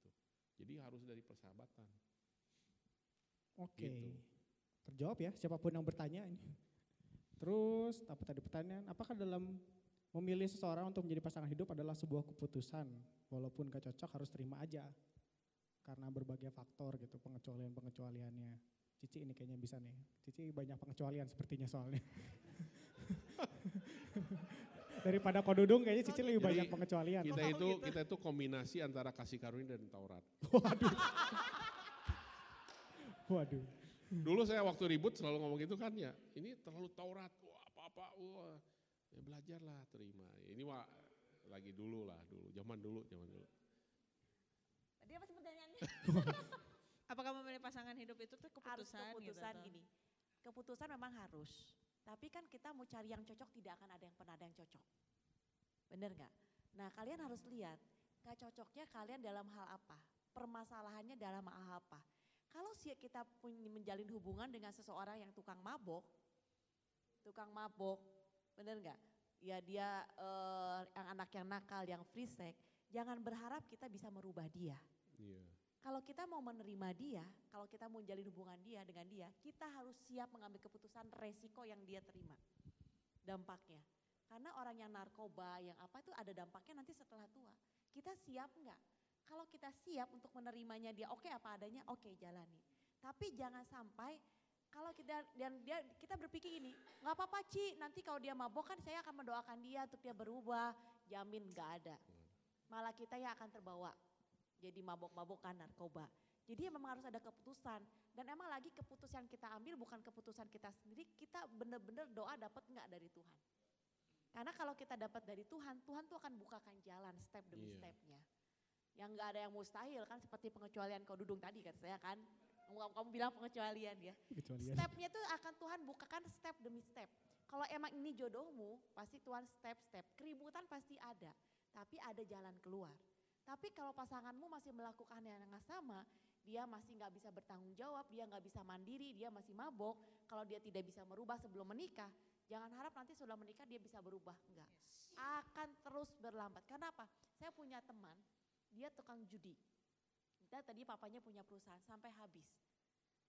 Jadi harus dari persahabatan. Oke. Gitu. Terjawab ya siapa pun yang bertanya ini. Terus apa tadi pertanyaan? Apakah dalam memilih seseorang untuk menjadi pasangan hidup adalah sebuah keputusan walaupun gak cocok harus terima aja karena berbagai faktor gitu pengecualian pengecualiannya. Cici ini kayaknya bisa nih. Cici banyak pengecualian sepertinya soalnya. Daripada kodudung kayaknya Cici lebih Jadi, banyak pengecualian. Kita itu gitu. kita itu kombinasi antara kasih karunia dan Taurat. Waduh. Waduh. Dulu saya waktu ribut selalu ngomong gitu kan ya, ini terlalu Taurat, wah apa-apa, wah ya belajarlah terima. Ini mah lagi dulu lah dulu, zaman dulu, zaman dulu. Tadi apa sih pertanyaannya? Apakah memilih pasangan hidup itu tuh harus keputusan, keputusan gitu? toh? gini. Keputusan memang harus. Tapi kan kita mau cari yang cocok tidak akan ada yang pernah ada yang cocok. Bener nggak? Nah kalian harus lihat gak cocoknya kalian dalam hal apa? Permasalahannya dalam hal apa? Kalau kita menjalin hubungan dengan seseorang yang tukang mabok, tukang mabok, bener nggak? Ya dia eh, yang anak yang nakal, yang free sex, jangan berharap kita bisa merubah dia. Iya. Kalau kita mau menerima dia, kalau kita mau menjalin hubungan dia dengan dia, kita harus siap mengambil keputusan resiko yang dia terima. Dampaknya. Karena orang yang narkoba, yang apa itu ada dampaknya nanti setelah tua. Kita siap nggak? Kalau kita siap untuk menerimanya dia, oke apa adanya, oke jalani. Tapi jangan sampai kalau kita dan dia kita berpikir ini, nggak apa-apa Ci, nanti kalau dia mabok kan saya akan mendoakan dia untuk dia berubah, jamin nggak ada. Malah kita yang akan terbawa jadi mabok-mabokan narkoba. Jadi memang harus ada keputusan dan emang lagi keputusan kita ambil bukan keputusan kita sendiri, kita benar-benar doa dapat nggak dari Tuhan. Karena kalau kita dapat dari Tuhan, Tuhan tuh akan bukakan jalan step demi Iya. stepnya. Yang nggak ada yang mustahil kan seperti pengecualian kau dudung tadi kan saya kan. Kamu, kamu bilang pengecualian ya. Kecuali Stepnya tuh akan Tuhan bukakan step demi step. Kalau emang ini jodohmu, pasti Tuhan step-step. Keributan pasti ada, tapi ada jalan keluar. Tapi kalau pasanganmu masih melakukan yang sama, dia masih nggak bisa bertanggung jawab, dia nggak bisa mandiri, dia masih mabok. Kalau dia tidak bisa merubah sebelum menikah, jangan harap nanti sudah menikah dia bisa berubah. Enggak. Akan terus berlambat. Karena apa? Saya punya teman, dia tukang judi. Kita tadi papanya punya perusahaan sampai habis.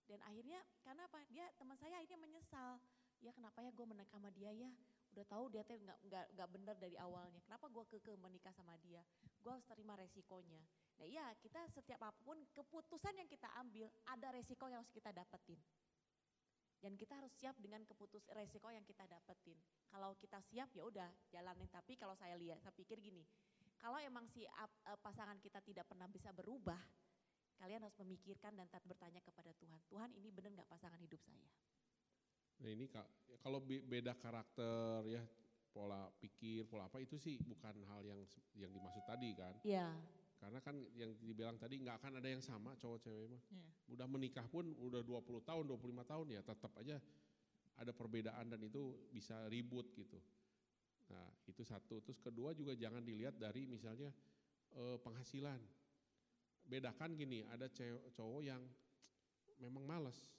Dan akhirnya karena apa? Dia teman saya akhirnya menyesal. Ya kenapa ya gue menikah sama dia ya? Udah tahu dia tuh nggak nggak nggak benar dari awalnya. Kenapa gue keke menikah sama dia? Gue harus terima resikonya. Nah iya kita setiap apa pun keputusan yang kita ambil ada resiko yang harus kita dapetin. Dan kita harus siap dengan keputus resiko yang kita dapetin. Kalau kita siap ya udah jalanin. Tapi kalau saya lihat, saya pikir gini, kalau emang si eh, pasangan kita tidak pernah bisa berubah, kalian harus memikirkan dan bertanya kepada Tuhan. Tuhan ini benar nggak pasangan hidup saya? Nah ini Kak, kalau be- beda karakter ya, pola pikir, pola apa itu sih bukan hal yang yang dimaksud tadi kan. Iya. Karena kan yang dibilang tadi nggak akan ada yang sama cowok cewek mah. Iya. Udah menikah pun udah 20 tahun, 25 tahun ya tetap aja ada perbedaan dan itu bisa ribut gitu. Nah itu satu. Terus kedua juga jangan dilihat dari misalnya eh, penghasilan. Bedakan gini, ada cewek, cowok yang memang males.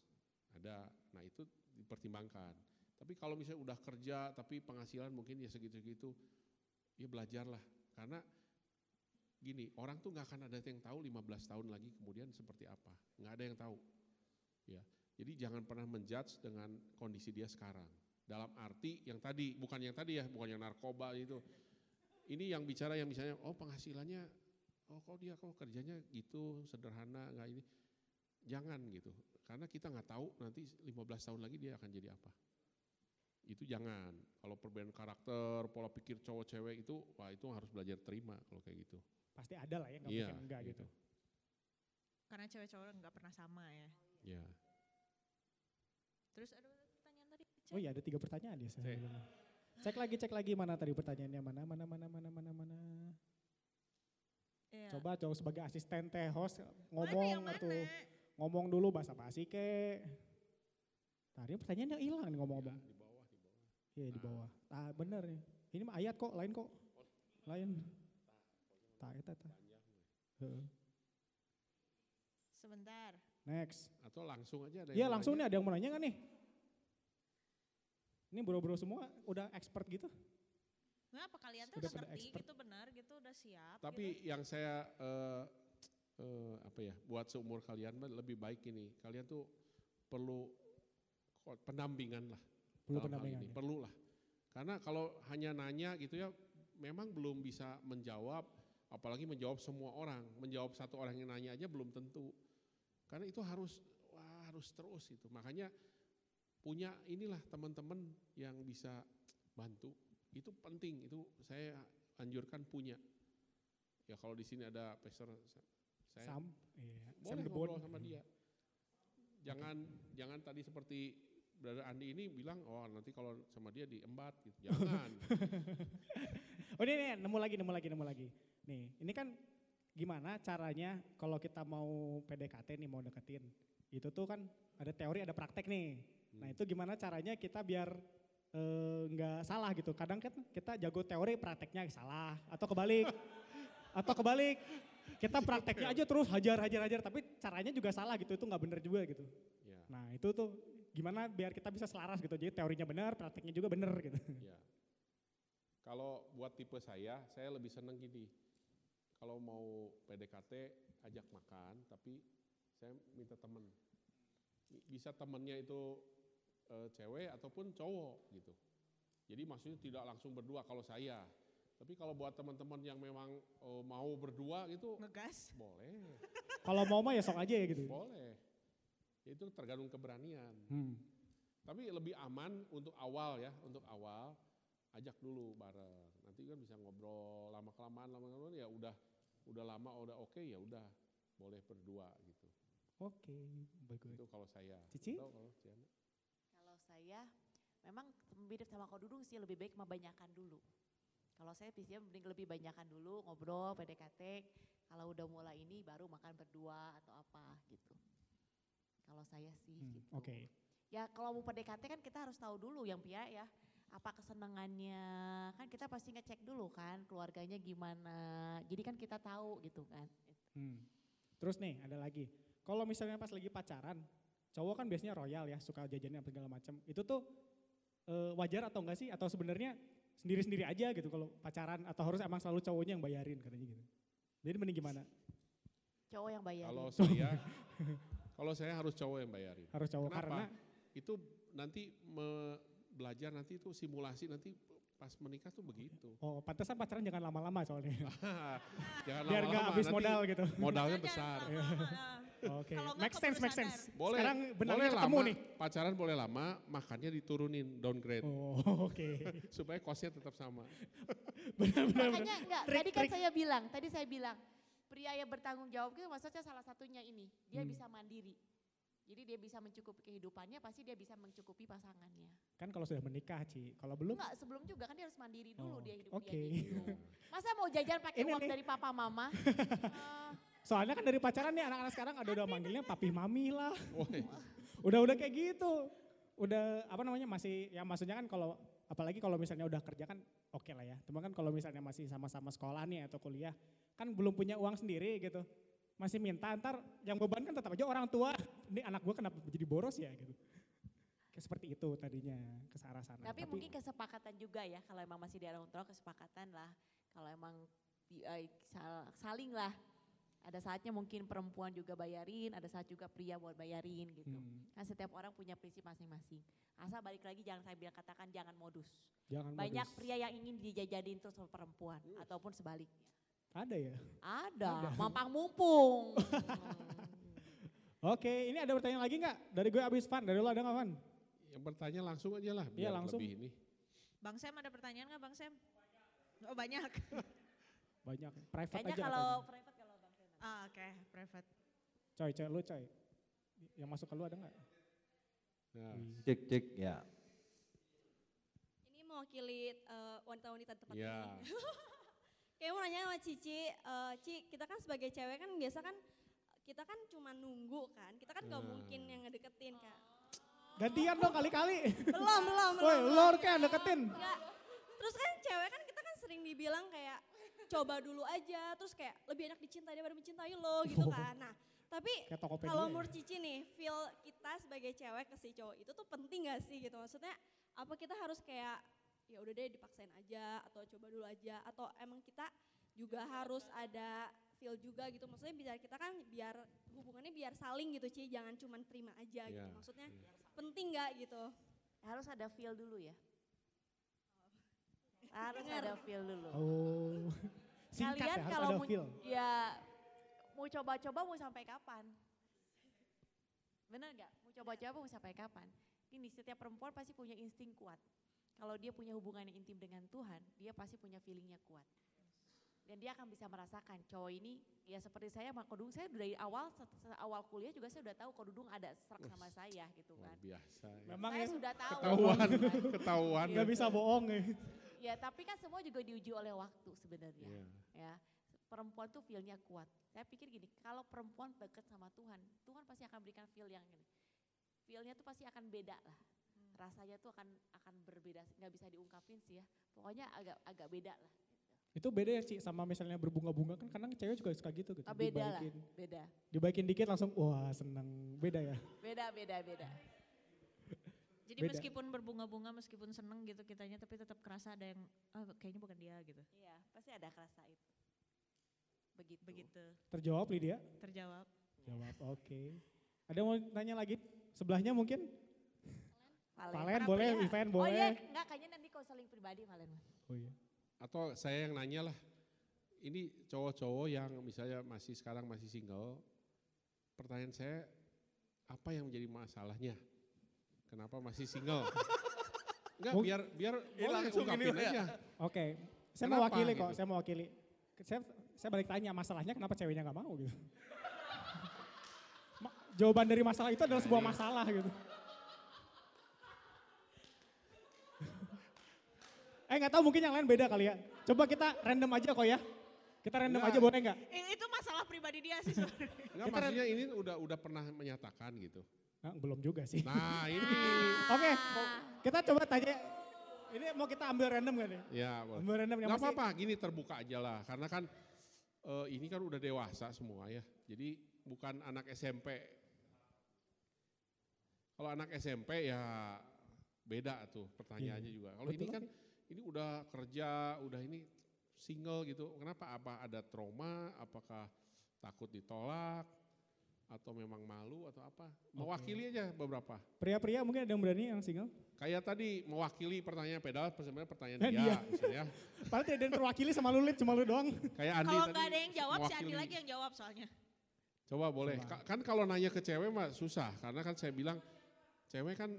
Ada, nah itu dipertimbangkan. Tapi kalau misalnya udah kerja tapi penghasilan mungkin ya segitu-segitu, ya belajarlah. Karena gini, orang tuh nggak akan ada yang tahu 15 tahun lagi kemudian seperti apa. Nggak ada yang tahu. Ya, jadi jangan pernah menjudge dengan kondisi dia sekarang. Dalam arti yang tadi, bukan yang tadi ya, bukan yang narkoba itu. Ini yang bicara yang misalnya, oh penghasilannya, oh kok dia kok kerjanya gitu, sederhana, nggak ini. Jangan gitu, karena kita nggak tahu nanti 15 tahun lagi dia akan jadi apa. Itu jangan. Kalau perbedaan karakter, pola pikir cowok cewek itu, wah itu harus belajar terima kalau kayak gitu. Pasti ada lah ya, nggak Iya, mungkin enggak gitu. Karena cewek cowok nggak pernah sama ya. Ya. Terus ada pertanyaan tadi? Cek. Oh iya ada tiga pertanyaan ya. saya Cek. Cek lagi, cek lagi mana tadi pertanyaannya mana, mana, mana, mana, mana, mana. Iya. Coba coba sebagai asisten teh host Mana ngomong yang atau mana? Ngomong dulu bahasa basi ke. Tadi pertanyaannya hilang nih ngomong-ngomong. Di bawah, di bawah. Iya di bawah. Ah bener nih. Ini mah ayat kok, lain kok. Lain. Tak eta tah. Heeh. Sebentar. Next. Atau langsung aja ada Iya langsung nih ada yang mau nanya nggak nih? Ini bro-bro semua udah expert gitu? Nah, apa kalian tuh Udah ngerti expert. gitu benar gitu udah siap Tapi gitu. yang saya eh, eh, apa ya buat seumur kalian lebih baik ini. Kalian tuh perlu pendampingan lah. Perlu pendampingan ini. ya? Perlu lah. Karena kalau hanya nanya gitu ya memang belum bisa menjawab apalagi menjawab semua orang. Menjawab satu orang yang nanya aja belum tentu. Karena itu harus wah harus terus itu. Makanya punya inilah teman-teman yang bisa bantu. Itu penting, itu saya anjurkan punya. Ya kalau di sini ada pastor saya Sam. Iya. Sam boleh the ngobrol sama dia. Jangan jangan tadi seperti Brother Andi ini bilang, oh nanti kalau sama dia diembat gitu. Jangan. Oh ini, nih, nemu lagi, nemu lagi, nemu lagi. Nih, ini kan gimana caranya kalau kita mau PDKT nih mau deketin, itu tuh kan ada teori ada praktek nih. Nah Hmm. itu gimana caranya kita biar eh, nggak salah gitu. Kadang kan kita jago teori prakteknya salah atau kebalik. atau kebalik. Kita prakteknya aja terus hajar hajar hajar tapi caranya juga salah gitu. Itu nggak bener juga gitu. Ya, Nah itu tuh gimana biar kita bisa selaras gitu. Jadi teorinya benar, prakteknya juga benar gitu. ya. Kalau buat tipe saya, saya lebih seneng gini. Kalau mau PDKT, ajak makan, tapi saya minta temen. Bisa temennya itu eh, cewek ataupun cowok gitu. Jadi maksudnya tidak langsung berdua kalau saya. Tapi kalau buat teman-teman yang memang eh, mau berdua gitu, Ngegas. boleh, Kalau mau mah ya sok aja ya gitu. boleh. Itu tergantung keberanian. Hmm. Tapi lebih aman untuk awal ya, untuk awal ajak dulu bareng. Nanti kan bisa ngobrol lama kelamaan lama kelamaan ya udah udah lama udah oke ya udah boleh berdua gitu. Oke, bagus. Itu kalau saya. Cici? Tahu kalau Ciana? Kalau saya memang mirip sama kau Dudung sih lebih baik membanyakan dulu. Kalau saya biasanya mending lebih banyakan dulu ngobrol PDKT. Kalau udah mulai ini baru makan berdua atau apa gitu. Kalau saya sih Hmm, gitu. Oke. Ya kalau mau PDKT kan kita harus tahu dulu yang Pia ya. Apa kesenangannya, kan kita pasti ngecek dulu kan keluarganya gimana. Jadi kan kita tahu gitu kan. Hmm. Terus nih ada lagi. Kalau misalnya pas lagi pacaran, cowok kan biasanya royal ya, suka jajannya apa segala macam. Itu tuh eh, wajar atau enggak sih? Atau sebenarnya sendiri-sendiri aja gitu kalau pacaran atau harus emang selalu cowoknya yang bayarin katanya gitu. Jadi mending gimana? Cowok yang bayarin. Kalau saya kalau saya harus cowok yang bayarin. Harus cowok Kenapa? karena Itu nanti me- belajar nanti itu simulasi nanti pas menikah tuh begitu. oh pantesan pacaran jangan lama-lama soalnya. Jangan Biar nggak lama-lama, habis modal gitu. Modalnya besar. lama-lama. Oke, nggak make sense, make sense. Boleh, Sekarang benarnya boleh ketemu lama, nih. pacaran boleh lama, makannya diturunin, downgrade, Oh, oke. supaya kosnya tetap sama. Benar-benar. Makanya enggak, Trik, tadi kan trik. saya bilang, tadi saya bilang, pria yang bertanggung jawab itu maksudnya salah satunya ini, dia Hmm. bisa mandiri. Jadi dia bisa mencukupi kehidupannya, pasti dia bisa mencukupi pasangannya. Kan kalau sudah menikah, Ci. Kalau belum, Enggak, sebelum juga kan dia harus mandiri dulu Oh, dia hidup oke. dia gitu. Masa mau jajan pakai uang nih. dari papa mama? Eh, soalnya kan dari pacaran nih anak-anak sekarang ada udah manggilnya papi mami lah. Udah-udah kayak gitu. Udah apa namanya masih ya maksudnya kan kalau apalagi kalau misalnya udah kerja kan oke lah ya. Cuma kan kalau misalnya masih sama-sama sekolah nih atau kuliah kan belum punya uang sendiri gitu. Masih minta ntar yang beban kan tetap aja orang tua. Ini anak gua kenapa jadi boros ya gitu. Kayak seperti itu tadinya ke arah sana. Tapi, mungkin kesepakatan juga ya, kalau emang masih di orang tua kesepakatan lah. Kalau emang di- eh, sal- saling lah. Ada saatnya mungkin perempuan juga bayarin, ada saat juga pria buat bayarin gitu. Hmm, Kan setiap orang punya prinsip masing-masing. Asal balik lagi jangan saya bilang katakan jangan modus. jangan Banyak modus. pria yang ingin dijajadin terus sama perempuan ataupun sebaliknya. Ada ya. Ada, mampang mumpung. Hmm. Oke, ini ada pertanyaan lagi nggak? Dari gue abis Van, dari lo ada nggak Van? yang bertanya langsung aja lah, Iya, biar langsung. lebih ini. Bang Sam ada pertanyaan nggak Bang Sam? Oh banyak. Banyak. Private Kayaknya aja kalau katanya. private kalau Bang Firman. Ah, Oke, private. Coy, coy, lu coy. Yang masuk ke lu ada nggak? Nah, Cek cek ya. Ini mewakili eh, wanita-wanita tempat ya, ini. Kayak mau nanya sama Cici, eh, Ci, kita kan sebagai cewek kan biasa kan kita kan cuma nunggu kan, kita kan gak Hmm. mungkin yang ngedeketin kan. Gantian dong kali-kali. Belum, belum, belum. Woi, belum. lo kayak deketin. Enggak. Terus kan cewek kan kita kan sering dibilang kayak coba dulu aja, terus kayak lebih enak dicintai daripada mencintai lo gitu kan. Nah, tapi kalau menurut Cici nih, feel kita sebagai cewek ke si cowok itu tuh penting gak sih gitu? Maksudnya apa kita harus kayak ya udah deh dipaksain aja atau coba dulu aja atau emang kita juga harus ada feel juga gitu. Maksudnya biar kita kan biar hubungannya biar saling gitu Ci, jangan cuma terima aja gitu. Iya, Maksudnya iya. penting gak gitu? Harus ada feel dulu ya. Harus ada feel dulu. Oh. Singkat Kalian ya, kalau mau, feel. ya mau coba-coba mau sampai kapan? Bener nggak? Mau coba-coba mau sampai kapan? Gini, setiap perempuan pasti punya insting kuat. Kalau dia punya hubungan yang intim dengan Tuhan, dia pasti punya feelingnya kuat. Dan dia akan bisa merasakan cowok ini, ya seperti saya sama Kodung, saya dari awal, awal kuliah juga saya udah tahu Kodung ada serak sama saya gitu luar kan. biasa. ya. Memang saya ya, sudah tahu. Ketahuan, ketahuan. nggak bisa bohong ya. Ya tapi kan semua juga diuji oleh waktu sebenarnya. Iya. ya perempuan tuh feel-nya kuat. Saya pikir gini, kalau perempuan deket sama Tuhan, Tuhan pasti akan berikan feel yang ini. Feel-nya tuh pasti akan beda lah. Rasanya tuh akan akan berbeda, nggak bisa diungkapin sih ya. Pokoknya agak agak beda lah. Itu beda ya Ci sama misalnya berbunga-bunga kan kadang cewek juga suka gitu gitu. Oh, beda lah, Dibaikin, beda. dibaikin dikit langsung wah seneng. Beda ya. Beda, beda, beda. Jadi Beda. meskipun berbunga-bunga, meskipun seneng gitu kitanya, tapi tetap kerasa ada yang ah, kayaknya bukan dia gitu. Iya, pasti ada kerasa itu. Begitu. Begitu Terjawab Lydia? terjawab. Jawab oke. Ada yang mau nanya lagi? Sebelahnya mungkin? Valen. Valen boleh, pria. event Oh boleh. iya, enggak kayaknya nanti konseling pribadi Valen. mah. Oh iya. Atau saya yang nanya lah, ini cowok-cowok yang misalnya masih sekarang masih single, pertanyaan saya, apa yang menjadi masalahnya? Kenapa masih single? Enggak, biar biar boleh langsung ungkapin ini, ya. aja. Oke, saya Kenapa mewakili kok, gitu? saya mewakili. Saya, saya balik tanya masalahnya kenapa ceweknya nggak mau gitu. Jawaban dari masalah itu adalah sebuah masalah gitu. Eh nggak tahu mungkin yang lain beda kali ya. Coba kita random aja kok ya. Kita random Enggak. aja boleh nggak? Itu masalah pribadi dia sih. Enggak, maksudnya ini udah udah pernah menyatakan gitu. Nah, belum juga sih. Nah ini, Oke, kita coba tanya. Ini mau kita ambil random gak nih? ya boleh. Ambil random yang Gak masih- apa-apa, gini terbuka aja lah. Karena kan eh, ini kan udah dewasa semua ya. Jadi bukan anak SMP. Kalau anak SMP ya beda tuh pertanyaannya Iya. juga. Kalau ini kan ini udah kerja, udah ini single gitu. Kenapa? Apa ada trauma? Apakah takut ditolak? Atau memang malu atau apa? Mewakili aja beberapa. Pria-pria mungkin ada yang berani yang single? Kayak tadi mewakili pertanyaan pedal, sebenarnya pertanyaan Eh, dia, dia. misalnya. Padahal tidak ada yang terwakili sama Lulit, cuma lu doang. Kayak Andi Kalau tadi nggak ada yang jawab, si Andi mewakili. lagi yang jawab soalnya. Coba boleh. Coba. Ka- Kan kalau nanya ke cewek mah susah, karena kan saya bilang cewek kan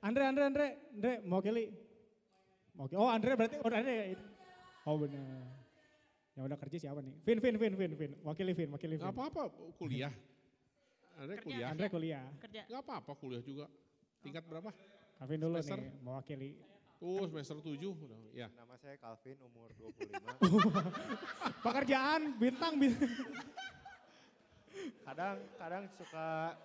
Andre, Andre, Andre, Andre, mewakili. Oke, oh Andre berarti, oh Andre ya. Oh benar. Yang udah kerja siapa nih? Vin, Vin, Vin, Vin, Vin. Wakili Vin, wakili Vin. nggak apa-apa kuliah. Ada Kerja. kuliah. Andre kuliah. Kerja. Nggak apa-apa kuliah juga. Tingkat berapa? Kavin dulu Semester? nih, mewakili. Oh semester 7. Udah. Ya. Nama saya Calvin, umur 25. Pekerjaan, bintang, bintang. kadang kadang suka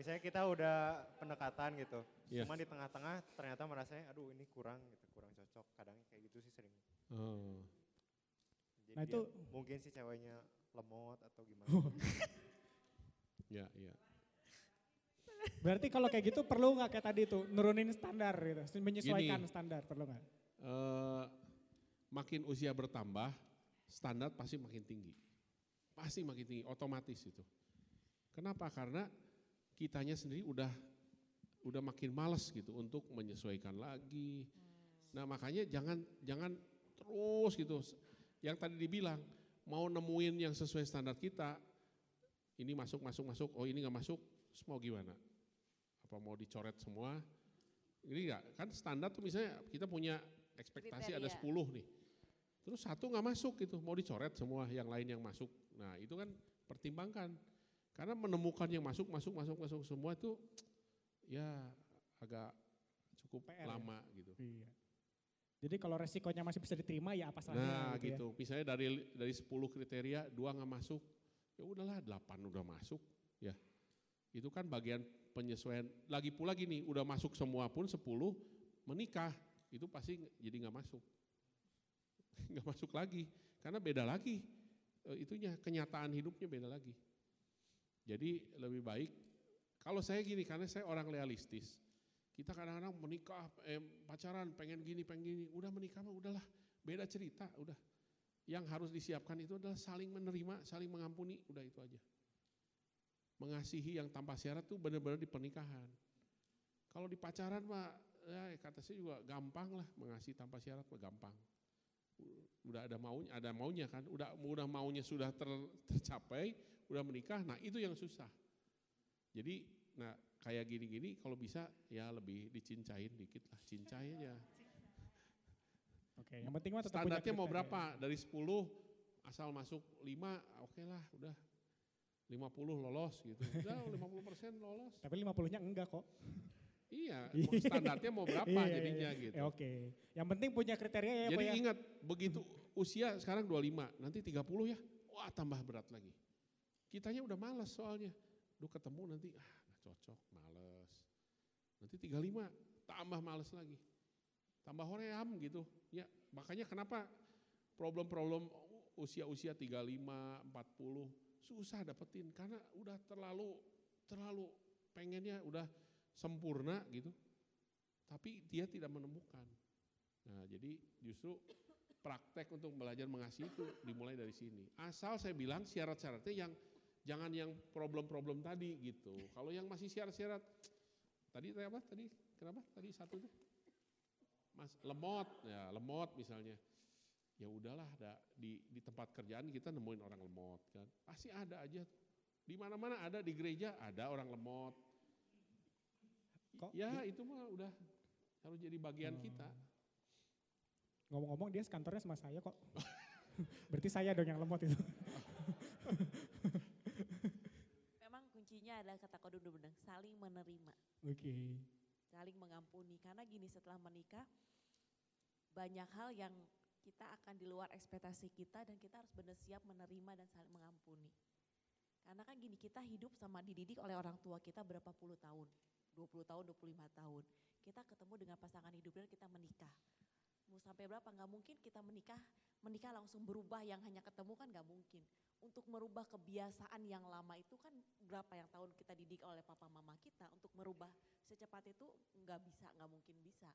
misalnya kita udah pendekatan gitu. Iya. Cuma di tengah-tengah ternyata merasanya aduh ini kurang gitu, kurang cocok. Kadang kayak gitu sih sering. Oh. Jadi Nah, ya itu- mungkin si ceweknya lemot atau gimana. Ya, ya. Berarti kalau kayak gitu perlu nggak kayak tadi tuh, nurunin standar gitu, menyesuaikan Gini. standar, perlu nggak? Eh, makin usia bertambah, standar pasti makin tinggi. Pasti makin tinggi, otomatis itu. Kenapa? Karena kitanya sendiri udah udah makin males gitu untuk menyesuaikan lagi. Nah makanya jangan jangan terus gitu. Yang tadi dibilang mau nemuin yang sesuai standar kita, ini masuk masuk masuk, oh ini nggak masuk, terus mau gimana? Apa mau dicoret semua? Ini enggak, kan standar tuh misalnya kita punya ekspektasi ada Kriteria. 10 nih. Terus satu nggak masuk gitu, mau dicoret semua yang lain yang masuk. Nah itu kan pertimbangkan. Karena menemukan yang masuk, masuk, masuk, masuk semua itu ya agak cukup PR ya? lama gitu. Iya. Jadi kalau resikonya masih bisa diterima ya apa salahnya Nah gitu, ya. gitu, misalnya dari dari 10 kriteria dua nggak masuk, ya udahlah 8 udah masuk, ya itu kan bagian penyesuaian. Lagi pula gini, udah masuk semua pun 10 menikah itu pasti jadi nggak masuk, nggak masuk lagi, karena beda lagi eh, itunya kenyataan hidupnya beda lagi. Jadi lebih baik kalau saya gini karena saya orang realistis. Kita kadang-kadang menikah, eh, pacaran, pengen gini, pengen gini, udah menikah mah udahlah, beda cerita, udah. Yang harus disiapkan itu adalah saling menerima, saling mengampuni, udah itu aja. Mengasihi yang tanpa syarat tuh benar-benar di pernikahan. Kalau di pacaran mah, ya kata saya juga gampang lah, mengasihi tanpa syarat mah gampang. Udah ada maunya, ada maunya kan, udah udah maunya sudah ter- tercapai, udah menikah, nah itu yang susah. Jadi, nah kayak gini-gini kalau bisa ya lebih dicincain dikit lah, cincai aja. Oke, yang penting mah tetap punya Standarnya mau berapa? Dari 10 asal masuk 5, oke lah udah. 50 lolos gitu. Udah 50 persen lolos. Tapi 50-nya enggak kok. Iya, standarnya mau berapa Iya, iya, jadinya iya. gitu. Ya, Oke, yang penting punya kriteria ya Pak Jadi ya. ingat, begitu usia sekarang 25, nanti 30 ya, wah tambah berat lagi. Kitanya udah males soalnya. Duh ketemu nanti, ah gak cocok, males. Nanti 35, tambah males lagi. Tambah hoream gitu. Ya makanya kenapa problem-problem usia-usia 35, 40 susah dapetin. Karena udah terlalu, terlalu pengennya udah sempurna gitu. Tapi dia tidak menemukan. Nah jadi justru praktek untuk belajar mengasihi itu dimulai dari sini. Asal saya bilang syarat-syaratnya yang jangan yang problem-problem tadi gitu. Kalau yang masih syarat-syarat, tadi tadi apa? Tadi kenapa? Tadi satu tuh, mas lemot, ya lemot misalnya. Ya udahlah, ada di di tempat kerjaan kita nemuin orang lemot kan, pasti ada aja. Di mana-mana ada di gereja ada orang lemot. Kok Ya itu mah udah harus jadi bagian Hmm. kita. Ngomong-ngomong dia kantornya sama saya kok. Berarti saya dong yang lemot itu. Adalah kata dulu benar, saling menerima, Oke. saling mengampuni. Karena gini setelah menikah banyak hal yang kita akan di luar ekspektasi kita dan kita harus benar siap menerima dan saling mengampuni. Karena kan gini kita hidup sama dididik oleh orang tua kita berapa puluh tahun, 20 tahun, 25 tahun. Kita ketemu dengan pasangan hidup dan kita menikah. Mau sampai berapa nggak mungkin kita menikah, menikah langsung berubah yang hanya ketemu kan nggak mungkin. Untuk merubah kebiasaan yang lama itu kan berapa yang tahun kita didik oleh papa mama kita untuk merubah secepat itu nggak bisa, nggak mungkin bisa.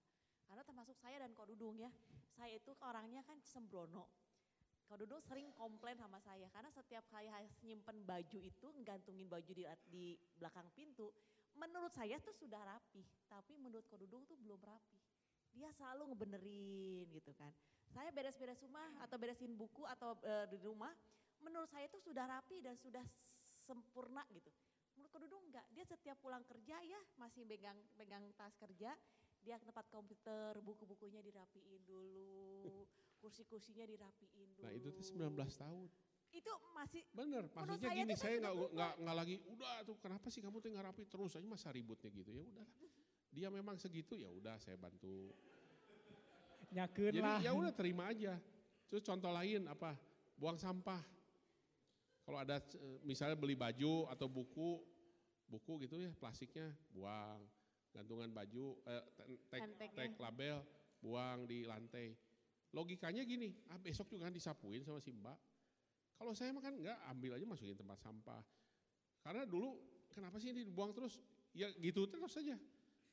Karena termasuk saya dan Kak Dudung ya, saya itu orangnya kan sembrono. Kak Dudung sering komplain sama saya karena setiap kali saya nyimpen baju itu, gantungin baju di, di belakang pintu, menurut saya tuh sudah rapi, tapi menurut Kak Dudung tuh belum rapi. Dia selalu ngebenerin gitu kan. Saya beres-beres rumah atau beresin buku atau eh, di rumah, menurut saya itu sudah rapi dan sudah sempurna gitu. Menurut Kak Dudung enggak, dia setiap pulang kerja ya masih pegang pegang tas kerja, dia ke tempat komputer, buku-bukunya dirapiin dulu, kursi-kursinya dirapiin dulu. Nah itu tuh 19 tahun. Itu masih Bener, maksudnya saya gini, saya nggak nggak nggak lagi, udah tuh kenapa sih kamu tuh nggak rapi terus aja masa ributnya gitu ya udahlah. Dia memang segitu ya udah saya bantu. Nyakeun Jadi lah. ya udah terima aja. Terus contoh lain apa? Buang sampah. Kalau ada eh, misalnya beli baju atau buku, buku gitu ya plastiknya buang. Gantungan baju, eh, tag, tag label, buang di lantai. Logikanya gini, ah besok juga kan disapuin sama si mbak. Kalau saya mah kan enggak, ambil aja masukin tempat sampah. Karena dulu kenapa sih ini dibuang terus? Ya gitu terus saja.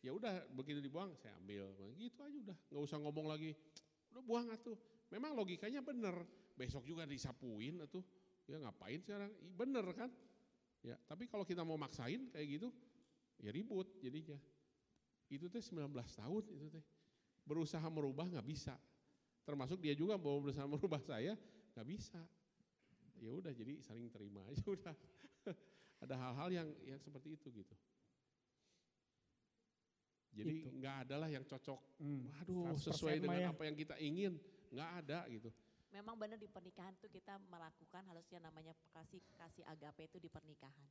Ya udah begitu dibuang saya ambil. Gitu aja udah, nggak usah ngomong lagi. Udah buang atuh. Memang logikanya bener. Besok juga disapuin atuh. Ya ngapain sekarang? Bener kan? Ya, tapi kalau kita mau maksain kayak gitu, ya ribut jadinya. Itu teh 19 tahun itu teh. Berusaha merubah nggak bisa. Termasuk dia juga mau berusaha merubah saya, nggak bisa. Ya udah jadi saling terima aja udah. Ada hal-hal yang yang seperti itu gitu. Jadi nggak ada lah yang cocok. Hmm, Waduh, 100% sesuai dengan ya. apa yang kita ingin, nggak ada gitu. memang benar di pernikahan tuh kita melakukan harusnya namanya kasih kasih agape itu di pernikahan.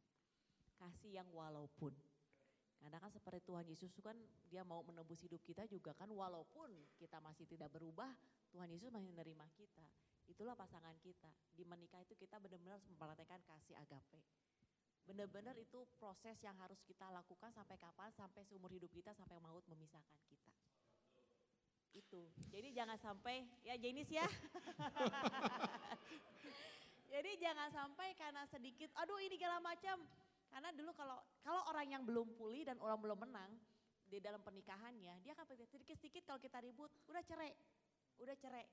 Kasih yang walaupun. Karena kan seperti Tuhan Yesus itu kan dia mau menebus hidup kita juga kan walaupun kita masih tidak berubah, Tuhan Yesus masih menerima kita. Itulah pasangan kita. Di menikah itu kita benar-benar harus mempraktekkan kasih agape. Benar-benar itu proses yang harus kita lakukan sampai kapan? Sampai seumur hidup kita sampai maut memisahkan kita. Itu. Jadi jangan sampai ya jenis ya. Jadi jangan sampai karena sedikit, aduh ini segala macam. Karena dulu kalau kalau orang yang belum pulih dan orang belum menang di dalam pernikahannya, dia akan sedikit-sedikit kalau kita ribut, udah cerai, udah cerai.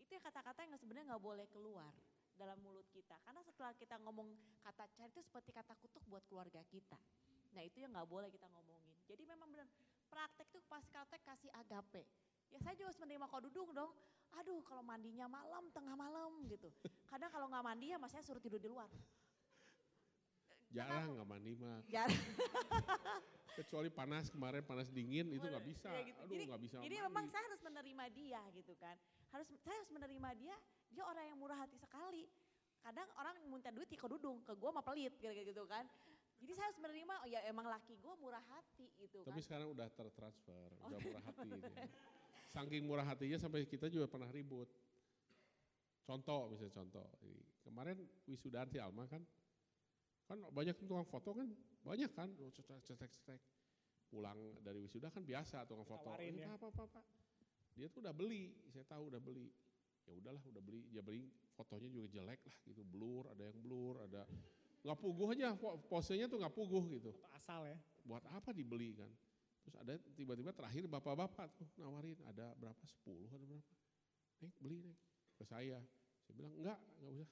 Itu yang kata-kata yang sebenarnya nggak boleh keluar dalam mulut kita. Karena setelah kita ngomong kata cerai itu seperti kata kutuk buat keluarga kita. Nah itu yang nggak boleh kita ngomongin. Jadi memang benar praktek tuh pas praktek kasih agape. Ya saya juga harus menerima kau dudung dong. Aduh kalau mandinya malam, tengah malam gitu. Kadang kalau nggak mandi ya mas saya suruh tidur di luar. Jarang nggak mandi mah. Jarang. Kecuali panas kemarin panas dingin itu nggak bisa. Ya gitu. Aduh jadi, nggak bisa jadi mandi. memang saya harus menerima dia gitu kan. Harus saya harus menerima dia. Dia orang yang murah hati sekali. Kadang orang minta duit kau dudung ke gua mah pelit gitu, gitu kan. Jadi saya harus menerima, oh ya emang laki gue murah hati gitu Tapi kan. sekarang udah tertransfer, udah murah hati. dia. Saking murah hatinya sampai kita juga pernah ribut. Contoh misalnya contoh, Ini, kemarin wisudaan si Alma kan, kan banyak tukang foto kan, banyak kan, oh, cetek cetek cetek. Pulang dari wisuda kan biasa tukang foto. Ditawarin "Ini ya. apa, apa, apa. Dia tuh udah beli, saya tahu udah beli. Ya udahlah udah beli, dia beli fotonya juga jelek lah gitu, blur, ada yang blur, ada nggak puguh aja, po- posenya tuh nggak puguh gitu asal ya. buat apa dibeli kan. Terus ada tiba-tiba terakhir bapak-bapak tuh nawarin ada berapa 10 ada berapa. Neng beli neng ke saya. Saya bilang enggak, enggak usah.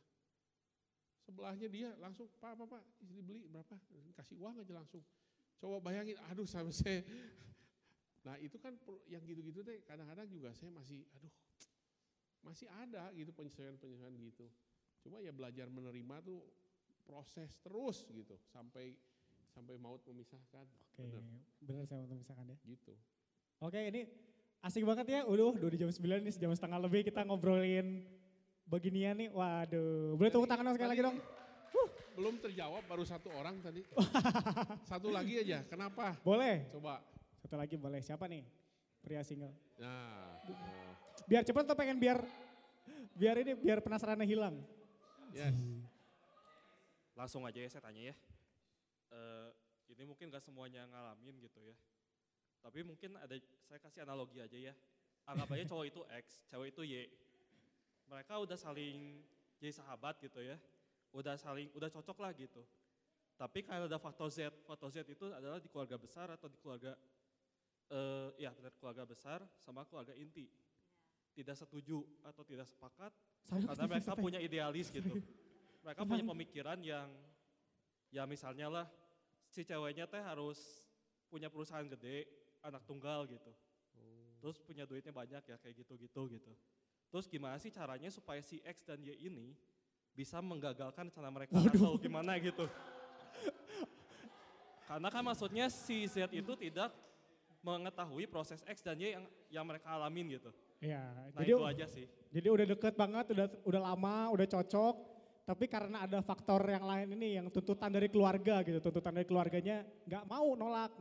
Sebelahnya dia langsung pak pak pak dibeli berapa kasih uang aja langsung. Coba bayangin, aduh sampai saya. Nah itu kan yang gitu-gitu deh kadang-kadang juga saya masih aduh masih ada gitu penyesuaian-penyesuaian gitu. Cuma ya belajar menerima tuh proses terus gitu sampai sampai maut memisahkan. Oke, Bener, bener saya untuk misalkan ya. gitu. Oke ini asik banget ya, udah udah di jam 9 nih, jam setengah lebih kita ngobrolin beginian nih. Waduh, boleh tepuk tangan sekali lagi dong. Belum terjawab baru satu orang tadi. satu lagi aja. Kenapa? Boleh, Coba. satu lagi boleh. Siapa nih? Pria single. Nah, nah, Biar cepet atau pengen biar biar ini biar penasarannya hilang. yes. Langsung aja ya saya tanya ya. Eh, ini mungkin gak semuanya ngalamin gitu ya. Tapi mungkin ada, saya kasih analogi aja ya. Anggap aja cowok itu X, cewek itu Y. Mereka udah saling jadi sahabat gitu ya. Udah saling, udah cocok lah gitu. Tapi karena ada faktor Z, faktor Z itu adalah di keluarga besar atau di keluarga, eh, ya benar keluarga besar sama keluarga inti. Tidak setuju atau tidak sepakat karena mereka punya idealis gitu. Mereka punya pemikiran yang ya misalnya lah si ceweknya teh harus punya perusahaan gede, anak tunggal gitu. Terus punya duitnya banyak ya kayak gitu-gitu gitu. Terus gimana sih caranya supaya si X dan Y ini bisa menggagalkan rencana mereka atau gimana gitu. Karena kan maksudnya si Z itu tidak mengetahui proses X dan Y yang yang mereka alamin gitu. Iya, Nah jadi itu aja sih. jadi udah deket banget, udah udah lama, udah cocok. Tapi karena ada faktor yang lain ini, yang tuntutan dari keluarga gitu, tuntutan dari keluarganya nggak mau nolak.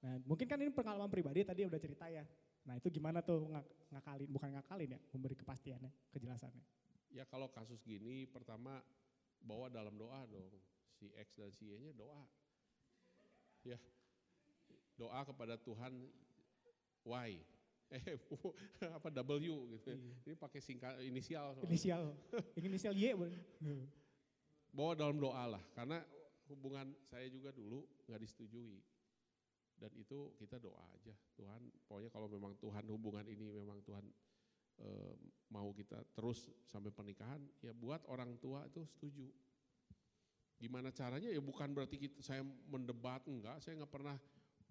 Nah mungkin kan ini pengalaman pribadi tadi udah cerita ya. Nah itu gimana tuh ngak- ngakalin, bukan ngakalin ya, memberi kepastiannya, kejelasannya. Ya kalau kasus gini pertama bawa dalam doa dong. Si X dan si Y-nya doa. Ya. Doa kepada Tuhan Y. Eh apa W gitu. Ini pakai singkat inisial. soalnya. Inisial, inisial Y boleh. bawa dalam doa lah karena hubungan saya juga dulu nggak disetujui dan itu kita doa aja Tuhan pokoknya kalau memang Tuhan hubungan ini memang Tuhan eh, mau kita terus sampai pernikahan ya buat orang tua itu setuju gimana caranya ya bukan berarti kita, saya mendebat enggak saya nggak pernah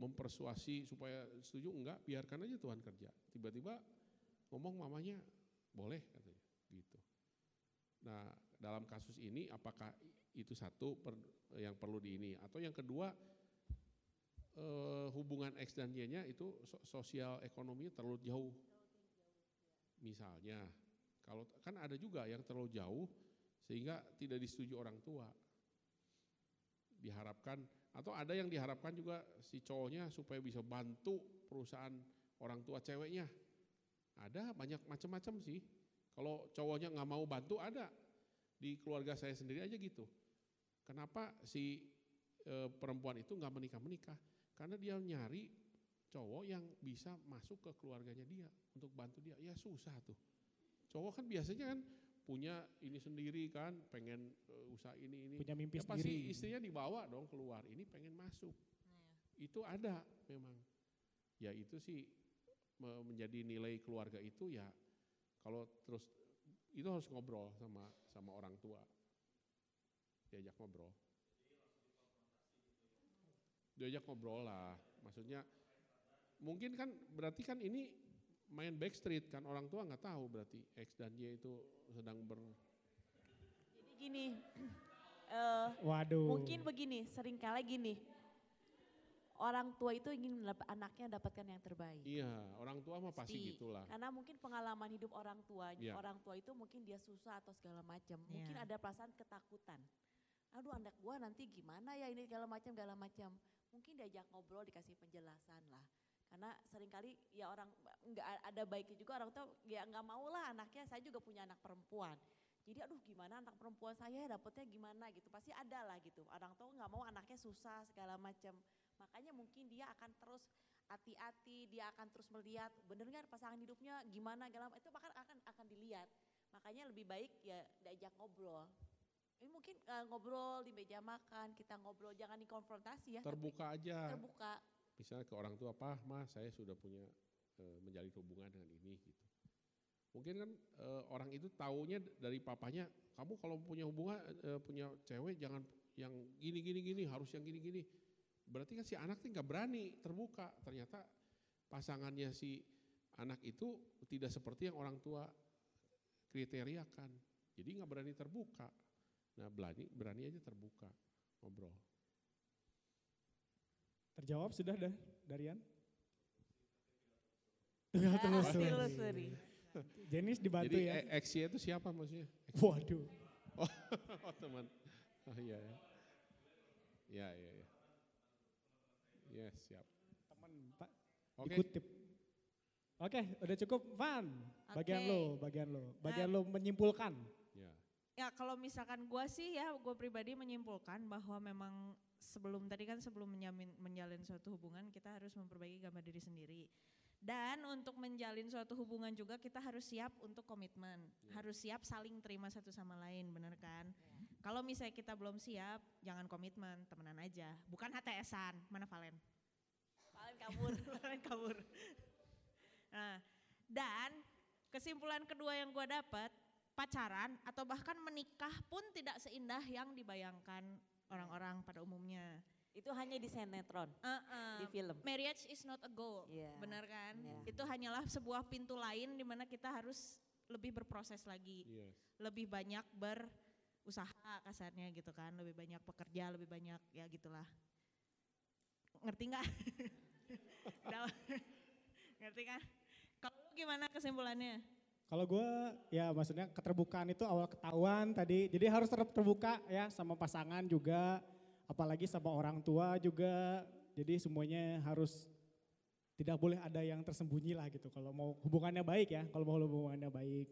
mempersuasi supaya setuju enggak biarkan aja Tuhan kerja tiba-tiba ngomong mamanya boleh katanya gitu Nah, dalam kasus ini apakah itu satu per- yang perlu di ini atau yang kedua eh, hubungan X dan Y-nya itu so- sosial ekonominya terlalu jauh. Misalnya, kalau kan ada juga yang terlalu jauh sehingga tidak disetujui orang tua. Diharapkan atau ada yang diharapkan juga si cowoknya supaya bisa bantu perusahaan orang tua ceweknya. Ada banyak macam-macam sih. Kalau cowoknya nggak mau bantu ada di keluarga saya sendiri aja gitu. Kenapa si e, perempuan itu nggak menikah menikah? Karena dia nyari cowok yang bisa masuk ke keluarganya dia untuk bantu dia. Ya susah tuh. Cowok kan biasanya kan punya ini sendiri kan, pengen e, usaha ini ini. Punya mimpi Ya pasti sendiri. istrinya dibawa dong keluar. Ini pengen masuk. Itu ada memang. Ya itu sih me- menjadi nilai keluarga itu ya kalau terus itu harus ngobrol sama sama orang tua diajak ngobrol diajak ngobrol lah maksudnya mungkin kan berarti kan ini main backstreet kan orang tua nggak tahu berarti X dan Y itu sedang ber Jadi gini, eh, Waduh. mungkin begini, sering kali gini, orang tua itu ingin anaknya dapatkan yang terbaik. iya orang tua mah pasti Pasti. gitulah Karena mungkin pengalaman hidup orang tua, Iya. orang tua itu mungkin dia susah atau segala macam. Mungkin Iya. ada perasaan ketakutan. aduh anak gua nanti gimana ya ini segala macam segala macam. Mungkin diajak ngobrol dikasih penjelasan lah. Karena sering kali ya orang nggak ada baiknya juga orang tua ya nggak mau lah anaknya. Saya juga punya anak perempuan. Jadi aduh gimana anak perempuan saya dapetnya gimana gitu. Pasti ada lah gitu. Orang tua nggak mau anaknya susah segala macam. Makanya mungkin dia akan terus hati-hati, dia akan terus melihat bener nggak pasangan hidupnya gimana segala itu bahkan akan akan dilihat. Makanya lebih baik ya diajak ngobrol. Ini mungkin eh, ngobrol di meja makan, kita ngobrol jangan dikonfrontasi ya. tapi Terbuka aja. Terbuka. Misalnya ke orang tua, "Pak, Ma, saya sudah punya eh, menjalin hubungan dengan ini." gitu. Mungkin kan eh, orang itu taunya dari papanya, "Kamu kalau punya hubungan eh, punya cewek jangan yang gini gini gini, harus yang gini gini." Berarti kan si anak tuh nggak berani terbuka. Ternyata pasangannya si anak itu tidak seperti yang orang tua kriteriakan. Jadi nggak berani terbuka. Nah, berani berani aja terbuka ngobrol. Terjawab sudah dah, Darian? Tinggal telusuri. Telusuri. Jenis dibantu Jadi ya. e- X-nya itu siapa maksudnya? Waduh. Oh teman. Oh iya ya. Ya ya ya. Yes siap. Teman, Pak. Oke. Dikutip. Oke, udah cukup. Van, bagian Oke. lo, bagian lo. Bagian lo menyimpulkan. Ya. Kalau misalkan gua sih ya gue pribadi menyimpulkan bahwa memang sebelum tadi kan sebelum menjamin, menjalin suatu hubungan kita harus memperbaiki gambar diri sendiri. Dan untuk menjalin suatu hubungan juga kita harus siap untuk komitmen, harus siap saling terima satu sama lain, bener kan? Kalau misalnya kita belum siap, jangan komitmen, temenan aja. Bukan HTSan, mana Valen? Paling kabur. Valen kabur. Nah, dan kesimpulan kedua yang gue dapat, pacaran atau bahkan menikah pun tidak seindah yang dibayangkan orang-orang pada umumnya. Itu hanya di sinetron, Uh-uh. di film. Marriage is not a goal, Iya. benar kan? Iya. Itu hanyalah sebuah pintu lain di mana kita harus lebih berproses lagi, Yes. lebih banyak berusaha kasarnya gitu kan, lebih banyak pekerja, lebih banyak ya gitulah. Ngerti nggak? Ngerti kan? Kalau lu gimana kesimpulannya? Kalau gue ya maksudnya keterbukaan itu awal ketahuan tadi. Jadi harus tetap terbuka ya sama pasangan juga. Apalagi sama orang tua juga. Jadi semuanya harus tidak boleh ada yang tersembunyi lah gitu. Kalau mau hubungannya baik ya. Kalau mau hubungannya baik.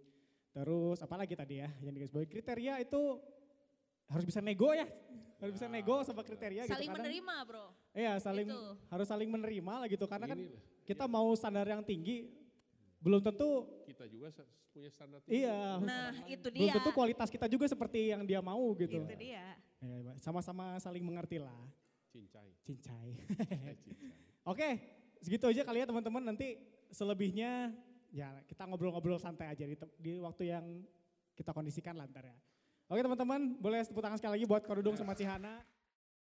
Terus apalagi tadi ya yang dikasih kriteria itu harus bisa nego ya. Harus bisa nego sama kriteria gitu. Saling Kadang- menerima bro. Iya saling Itu. harus saling menerima lah gitu. Karena kan lah, kita mau standar yang tinggi belum tentu kita juga punya standar tinggi. iya Nah itu belum dia. tentu kualitas kita juga seperti yang dia mau gitu. Itu dia. Ya, sama-sama saling mengerti lah. Cincai. Cincai. Eh, cincai. Oke, segitu aja kali ya teman-teman. Nanti selebihnya ya kita ngobrol-ngobrol santai aja di, di waktu yang kita kondisikan lantar ya. Oke teman-teman, boleh tepuk tangan sekali lagi buat Korudung sama Cihana.